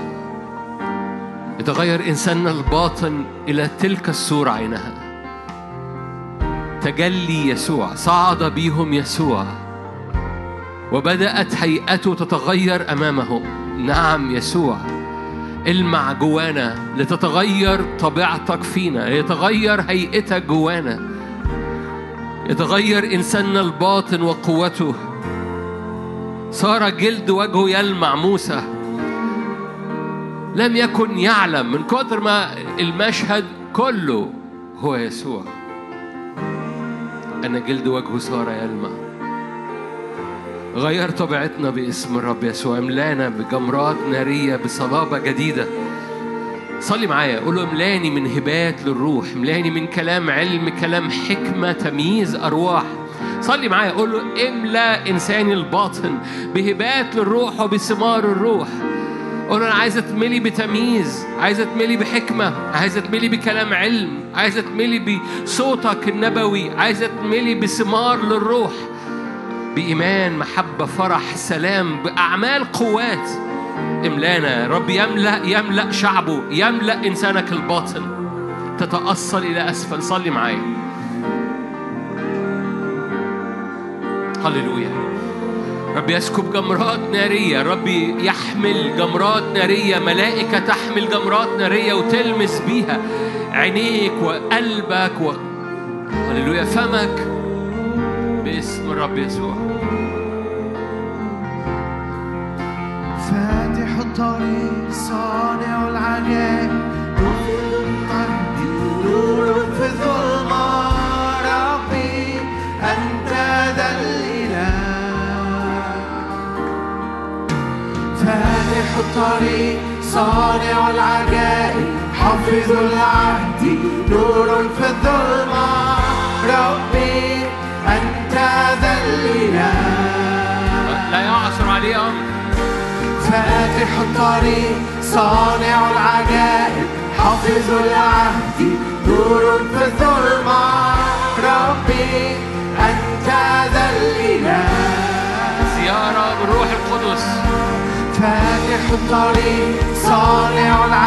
يتغير انساننا الباطن إلى تلك الصورة عينها. تجلي يسوع صعد بهم يسوع. وبدأت هيئته تتغير أمامهم نعم يسوع المع جوانا لتتغير طبيعتك فينا. يتغير هيئتك جوانا. يتغير إنساننا الباطن وقوته. صار جلد وجهه يلمع موسى. لم يكن يعلم من كتر ما المشهد كله هو يسوع. أن جلد وجهه صار يلمع. غير طبيعتنا باسم الرب يسوع. املانا بجمرات نارية بصلابة جديدة. صلي معايا. قول له املاني من هبات للروح. املاني من كلام علم كلام حكمة تمييز أرواح. صلي معايا قول له املأ إنساني الباطن بهبات للروح وبثمار الروح. قول له أنا عايز أتملي بتمييز عايز أتملي بحكمة عايز أتملي بكلام علم عايز أتملي بصوتك النبوي عايز أتملي بثمار للروح. بإيمان محبة فرح سلام بأعمال قوات. املانا رب يملأ يملأ شعبه يملأ إنسانك الباطن. تتأصل إلى أسفل صلي معايا. هللويا. رب يسكب جمرات نارية. رب يحمل جمرات نارية. ملائكة تحمل جمرات نارية وتلمس بيها عينيك وقلبك و... هللويا. فمك باسم الرب يسوع. فاتح الطريق صانع العجائب. في الظلمة فاتح الطريق صانع العجائب حافظ العهد نور في الظلمة. ربي أنت ذا الإله. لا يعصر عليه أمر فاتح الطريق صانع العجائب حافظ العهد نور في الظلمة. ربي أنت ذا الإله. زيارة بالروح القدس. فاتح الطريق صانع العجائب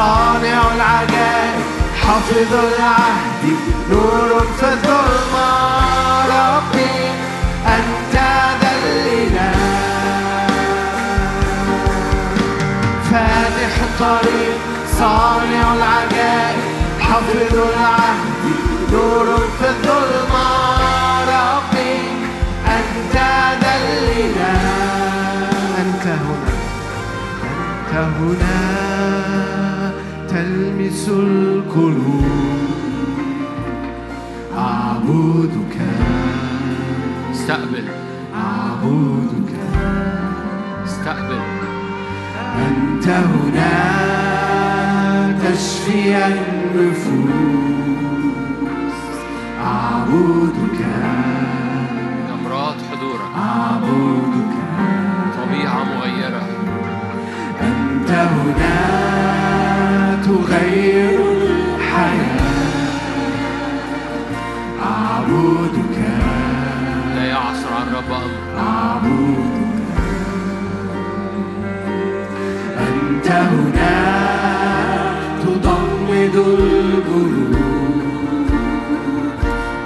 صانع العجائب حافظ العهد نور في الظلمة ربي أنت ذلنا فاتح الطريق صانع العجائب حافظ العهد نور في الظلمة ربي أنت ذلنا أنت هنا أنت هنا. تلمس القلوب. أعبدك. استقبل. أعبدك. استقبل. أنت هنا تشفي النفوس. أعبدك. نمرات حضورك. أعبدك. طبيعة مغيرة. أنت هنا تغير الحياة. أعبدك. لا يعصر عن رب أعبدك. أنت هنا تضمد القلوب.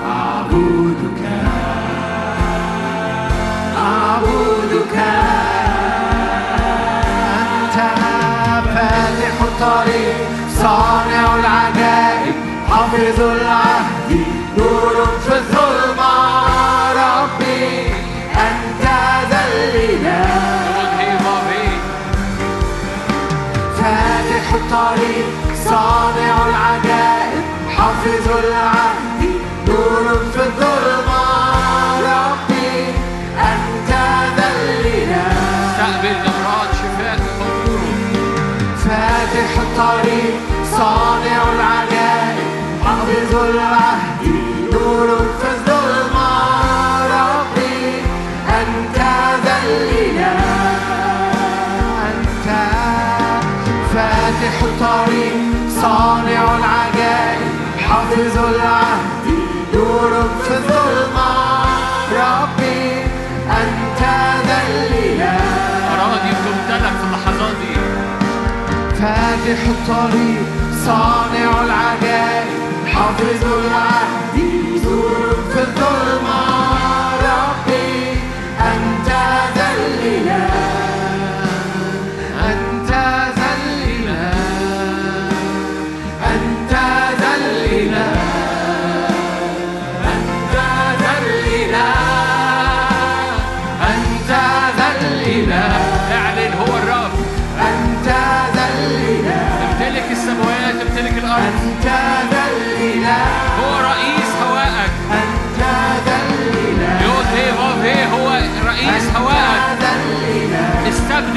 أعبدك. أعبدك. أنت فاتح الطريق صانع العجائب حافظ العهد نور في الظلمة. ربي أنت وجهي ضابي فاتح الطريق صانع العجائب حافظ العهد نور في الظلمة. ربي أنت ذلنا استقبل نمرات شفاء فاتح الطريق فاتح الطريق صانع العجائب. حافظ العهد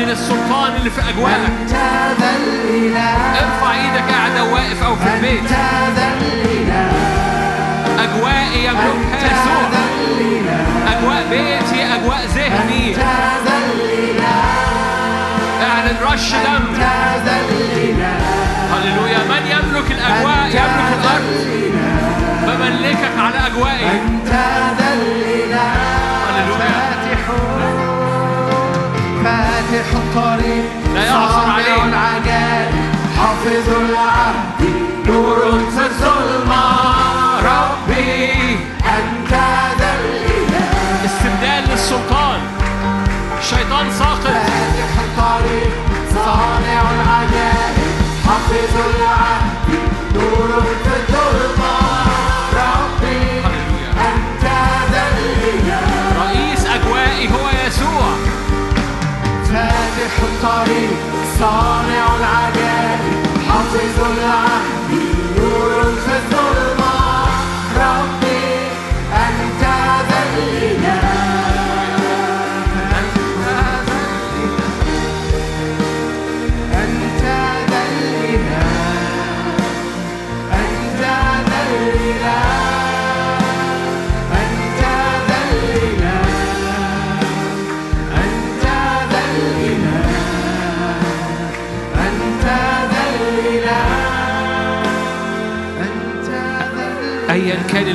استبدل السلطان اللي في أجواءك. ارفع إيدك قاعد أو واقف أو في البيت. أجوائي يملكها يسوع. أجواء بيتي أجواء ذهني. أعلن رش دم. هللويا. من يملك الأجواء يملك الأرض؟ بملكك على أجوائي. أنت ذلنا هللويا. فاتح الطريق لا صانع عليه. العجائب حافظ العهد نور في الظلمة ربي أنت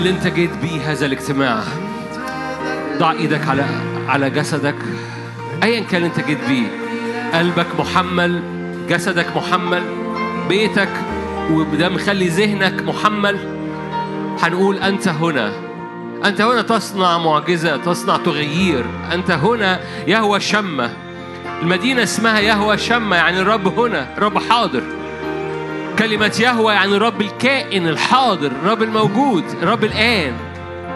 اللي أنت جيت بيه هذا الاجتماع. ضع إيدك على على جسدك. أيا كان أنت جيت بيه. قلبك محمل جسدك محمل بيتك وده مخلي ذهنك محمل. هنقول أنت هنا. أنت هنا تصنع معجزة تصنع تغيير. أنت هنا يهوى شمة. المدينة اسمها يهوى شمة يعني الرب هنا الرب حاضر. كلمة يهوى يعني الرب الكائن الحاضر الرب الموجود الرب الآن.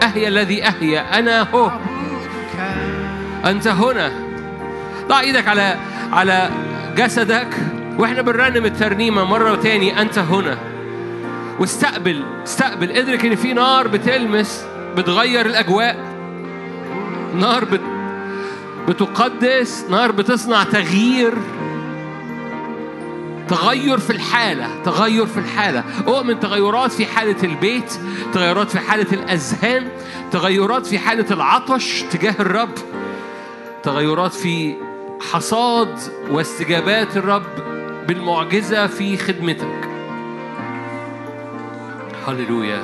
أهيا الذي أهيا أنا هو. أنت هنا. ضع إيدك على على جسدك. وإحنا بنرنم الترنيمة مرة تاني أنت هنا. واستقبل استقبل. ادرك إن في نار بتلمس بتغير الأجواء. نار بت بتقدس نار بتصنع تغيير. تغير في الحالة تغير في الحالة. أؤمن تغيرات في حالة البيت تغيرات في حالة الأذهان تغيرات في حالة العطش تجاه الرب تغيرات في حصاد واستجابات الرب بالمعجزة في خدمتك. هللويا.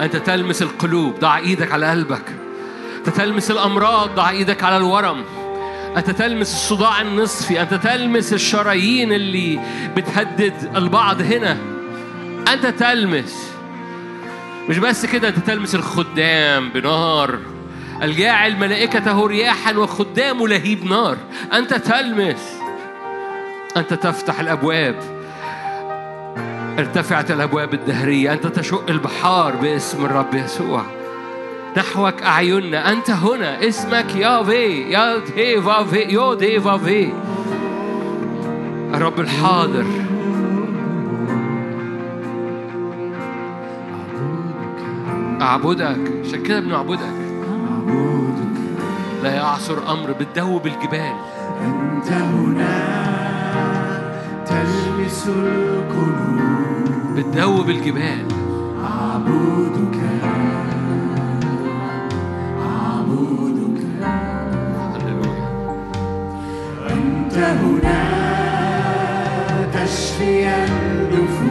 أنت تلمس القلوب ضع إيدك على قلبك. أنت تلمس الأمراض ضع إيدك على الورم. أنت تلمس الصداع النصفي أنت تلمس الشرايين اللي بتهدد البعض هنا. أنت تلمس. مش بس كده أنت تلمس الخدام بنار. الجاعل ملائكته رياحا وخدامه لهيب نار. أنت تلمس. أنت تفتح الأبواب. ارتفعت الأبواب الدهرية. أنت تشق البحار باسم الرب يسوع. نحوك أعيننا. أنت هنا. اسمك يافي يا دي فافي يو دي فافي الرب الحاضر. أعبدك. عشان كده بنعبدك لا يعصر أمر بتدوب الجبال أنت هنا تلمس القلوب. بتدوب الجبال أعبدك. هنا تشفي النفوس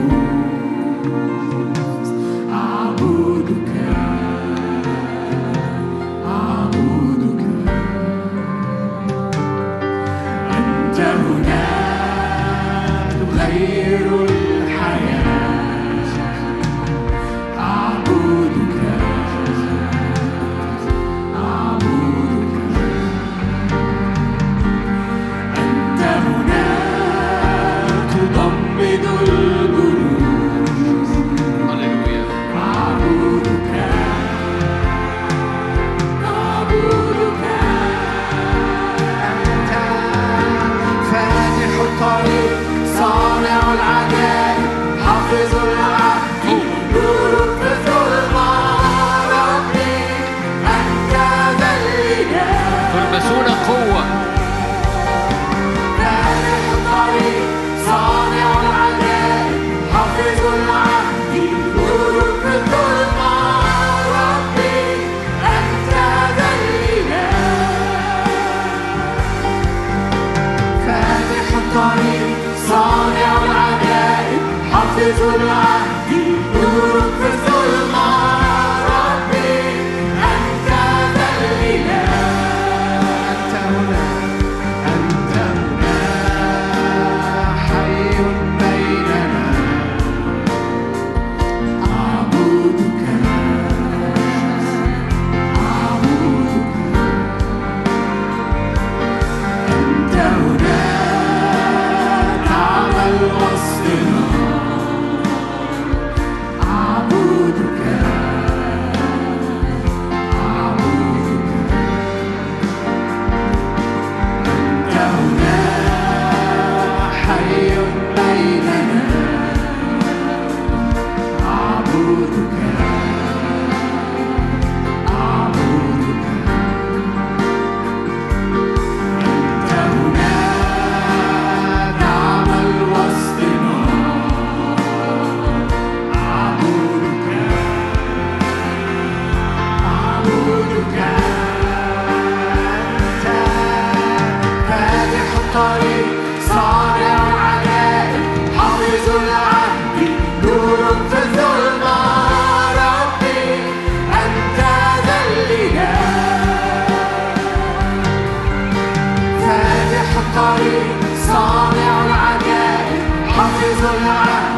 forward. for one.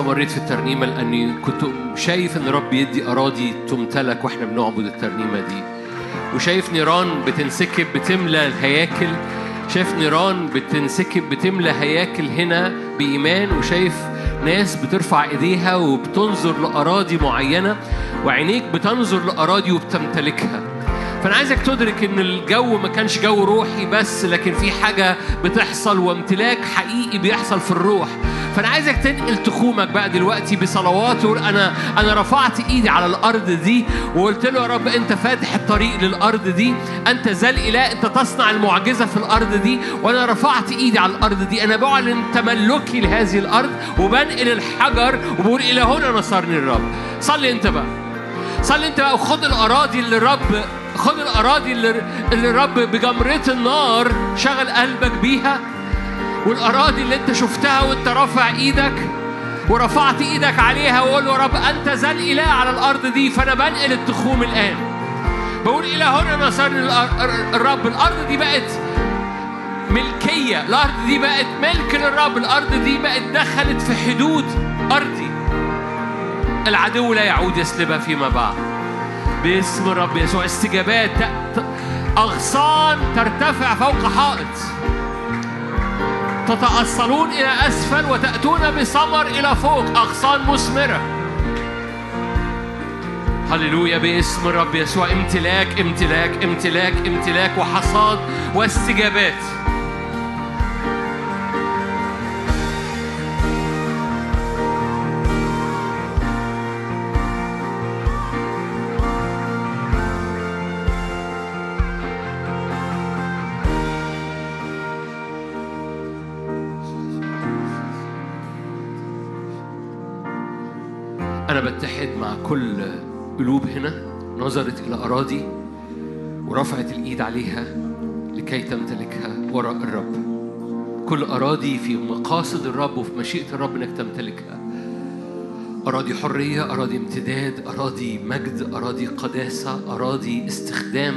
استمريت في الترنيمة لأني كنت شايف إن رب يدي أراضي تمتلك وإحنا بنعبد الترنيمة دي. وشايف نيران بتنسكب بتملى الهياكل. شايف نيران بتنسكب بتملى هياكل هنا بإيمان. وشايف ناس بترفع إيديها وبتنظر لأراضي معينة. وعينيك بتنظر لأراضي وبتمتلكها. فأنا عايزك تدرك إن الجو ما كانش جو روحي بس لكن في حاجة بتحصل. وامتلاك حقيقي بيحصل في الروح. فأنا عايزك تنقل تخومك بقى دلوقتي بصلوات وتقول أنا أنا رفعت إيدي على الأرض دي وقلت له يا رب أنت فاتح الطريق للأرض دي. أنت ذا الإله أنت تصنع المعجزة في الأرض دي. وأنا رفعت إيدي على الأرض دي. أنا بعلن تملكي لهذه الأرض وبنقل الحجر وبقول إلى هنا نصرني الرب. صلي أنت بقى. صلي أنت بقى وخد الأراضي اللي الرب خد الأراضي اللي الرب بجمرة النار شغل قلبك بيها. والأراضي اللي انت شفتها وانت رافع إيدك ورفعت إيدك عليها وقول يا رب أنت ذا الإله على الأرض دي فأنا بنقل التخوم الآن. بقول إلى هنا الأر- الرب الأرض دي بقت ملكية الأرض دي بقت ملك للرب الأرض دي بقت دخلت في حدود أرضي. العدو لا يعود يسلبها فيما بعد. باسم الرب يسوع استجابات أغصان ترتفع فوق حائط. تتأصلون إلى أسفل وتأتون بثمر إلى فوق. أغصان مثمرة. هللويا باسم الرب يسوع. امتلاك امتلاك امتلاك امتلاك وحصاد واستجابات. كل قلوب هنا نظرت إلى أراضي ورفعت الإيد عليها لكي تمتلكها وراء الرب. كل أراضي في مقاصد الرب وفي مشيئة الرب إنك تمتلكها. أراضي حرية أراضي امتداد أراضي مجد أراضي قداسة أراضي استخدام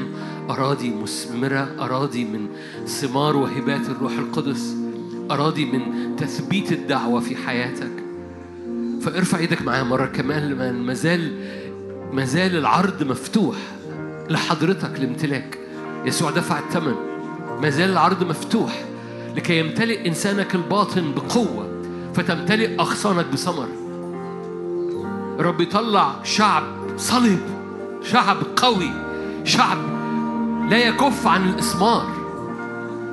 أراضي مثمرة أراضي من ثمار وهبات الروح القدس أراضي من تثبيت الدعوة في حياتك. فارفع إيدك معايا مرة كمان لما ما زال ما زال العرض مفتوح لحضرتك لامتلاك. يسوع دفع الثمن. ما زال العرض مفتوح لكي يمتلئ إنسانك الباطن بقوة فتمتلئ أغصانك بثمر. رب يطلع شعب صلب شعب قوي شعب لا يكف عن الإثمار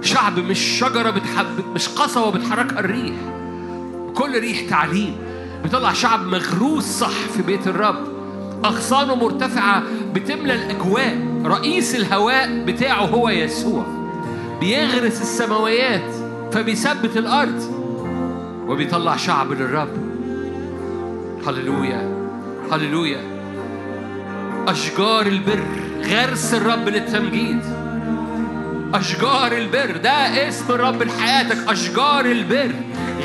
شعب مش شجرة بتحب مش قصبة بتحركها الريح. كل ريح تعليم. بيطلع شعب مغروس صح في بيت الرب. أغصانه مرتفعة بتملى الأجواء. رئيس الهواء بتاعه هو يسوع. بيغرس السماويات فبيثبت الأرض. وبيطلع شعب للرب. هللويا. هللويا. أشجار البر. غرس الرب للتمجيد. أشجار البر. ده اسم الرب لحياتك. أشجار البر.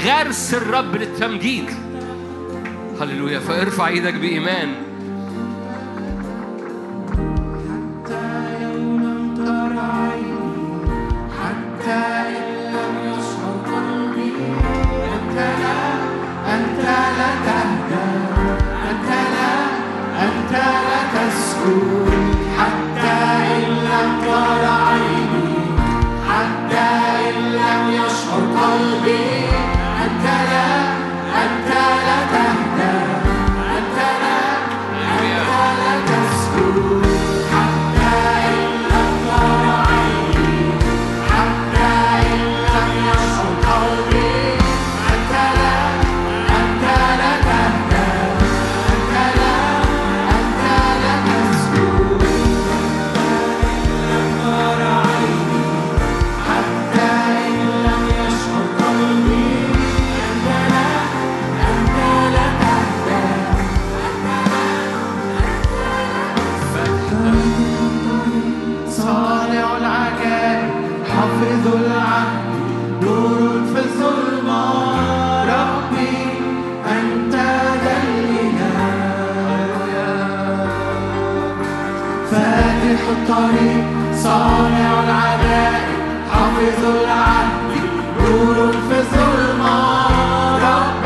غرس الرب للتمجيد. هللويا. فارفع إيدك بإيمان. الطريق صانع العجائب حافظ العهد نور في الظلمة ربي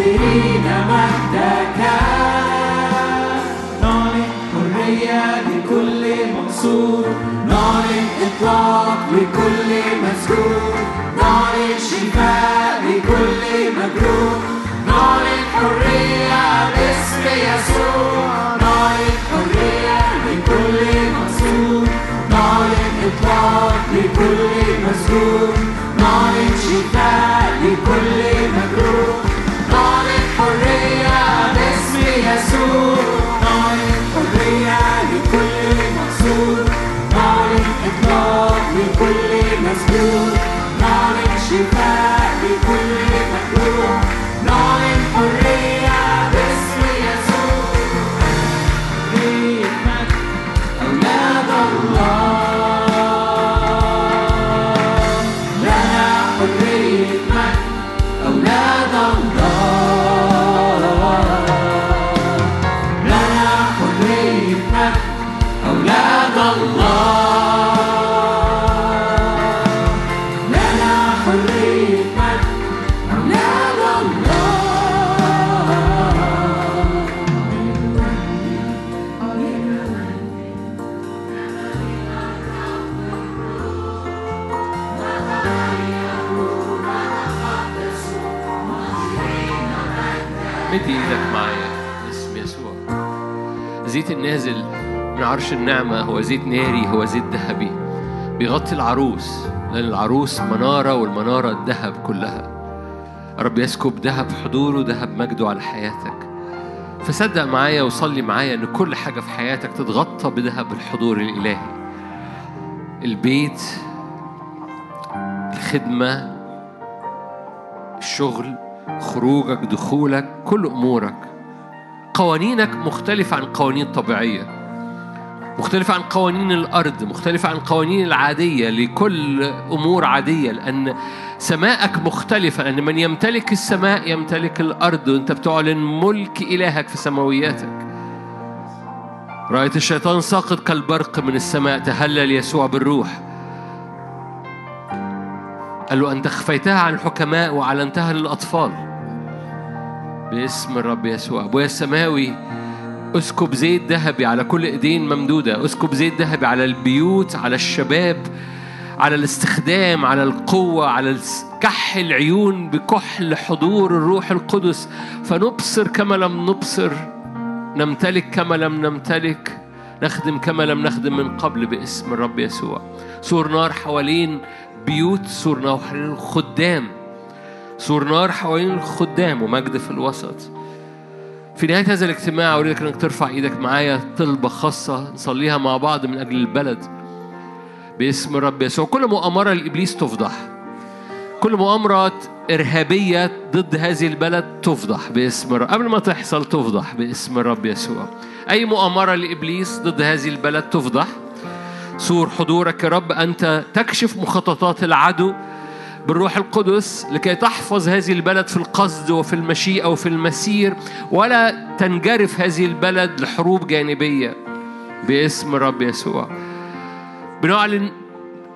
ناظرين مجدك نعلن حرية لكل منصور. نعلن إطلاق لكل مسجون نعلن شفاء لكل مجروح نعلن حرية باسم يسوع. نعلن حرية لكل منصور. نعلن إطلاق لكل مسجون نعلن شفاء لكل You. new. النازل من عرش النعمة هو زيت ناري هو زيت ذهبي. بيغطي العروس لأن العروس منارة والمنارة الذهب كلها. رب يسكب ذهب حضوره ذهب مجده على حياتك. فصدق معايا وصلي معايا إن كل حاجة في حياتك تتغطى بذهب الحضور الإلهي. البيت الخدمة الشغل خروجك دخولك كل أمورك. قوانينك مختلفة عن قوانين طبيعية مختلفة عن قوانين الأرض مختلفة عن القوانين العادية لكل أمور عادية لأن سماءك مختلفة لأن من يمتلك السماء يمتلك الأرض وأنت بتعلن ملك إلهك في سماوياتك. رأيت الشيطان ساقط كالبرق من السماء تهلل يسوع بالروح. قال له أنت خفيتها عن الحكماء وعلنتها للأطفال. باسم الرب يسوع. أبويا السماوي أسكب زيت ذهبي على كل إيدين ممدودة. أسكب زيت ذهبي على البيوت على الشباب على الاستخدام على القوة على كحل العيون بكحل حضور الروح القدس. فنبصر كما لم نبصر نمتلك كما لم نمتلك نخدم كما لم نخدم من قبل باسم الرب يسوع. سور نار حوالين بيوت سور نار الخدام سور نار حوالين الخدام ومجد في الوسط. في نهاية هذا الاجتماع أريدك أنك ترفع إيدك معايا طلبة خاصة نصليها مع بعض من أجل البلد. باسم الرب يسوع. كل مؤامرة لإبليس تفضح. كل مؤامرة إرهابية ضد هذه البلد تفضح باسم الرب. قبل ما تحصل تفضح باسم الرب يسوع. أي مؤامرة لإبليس ضد هذه البلد تفضح؟ سور حضورك يا رب. أنت تكشف مخططات العدو بالروح القدس لكي تحفظ هذه البلد في القصد وفي المشيئة وفي المسير ولا تنجرف هذه البلد لحروب جانبية باسم الرب يسوع. بنعلن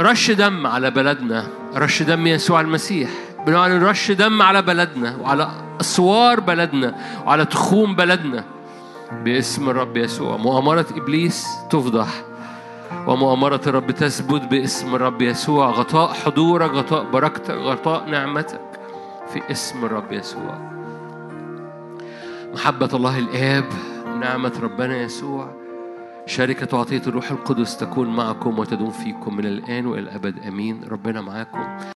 رش دم على بلدنا رش دم يسوع المسيح. بنعلن رش دم على بلدنا وعلى أسوار بلدنا وعلى تخوم بلدنا باسم الرب يسوع. مؤامرة إبليس تفضح. ومؤامرة الرب تثبت باسم الرب يسوع. غطاء حضورك غطاء بركتك غطاء نعمتك في اسم الرب يسوع. محبة الله الآب نعمة ربنا يسوع. شركة وعطية الروح القدس تكون معكم وتدوم فيكم من الآن وإلى الأبد آمين. ربنا معاكم.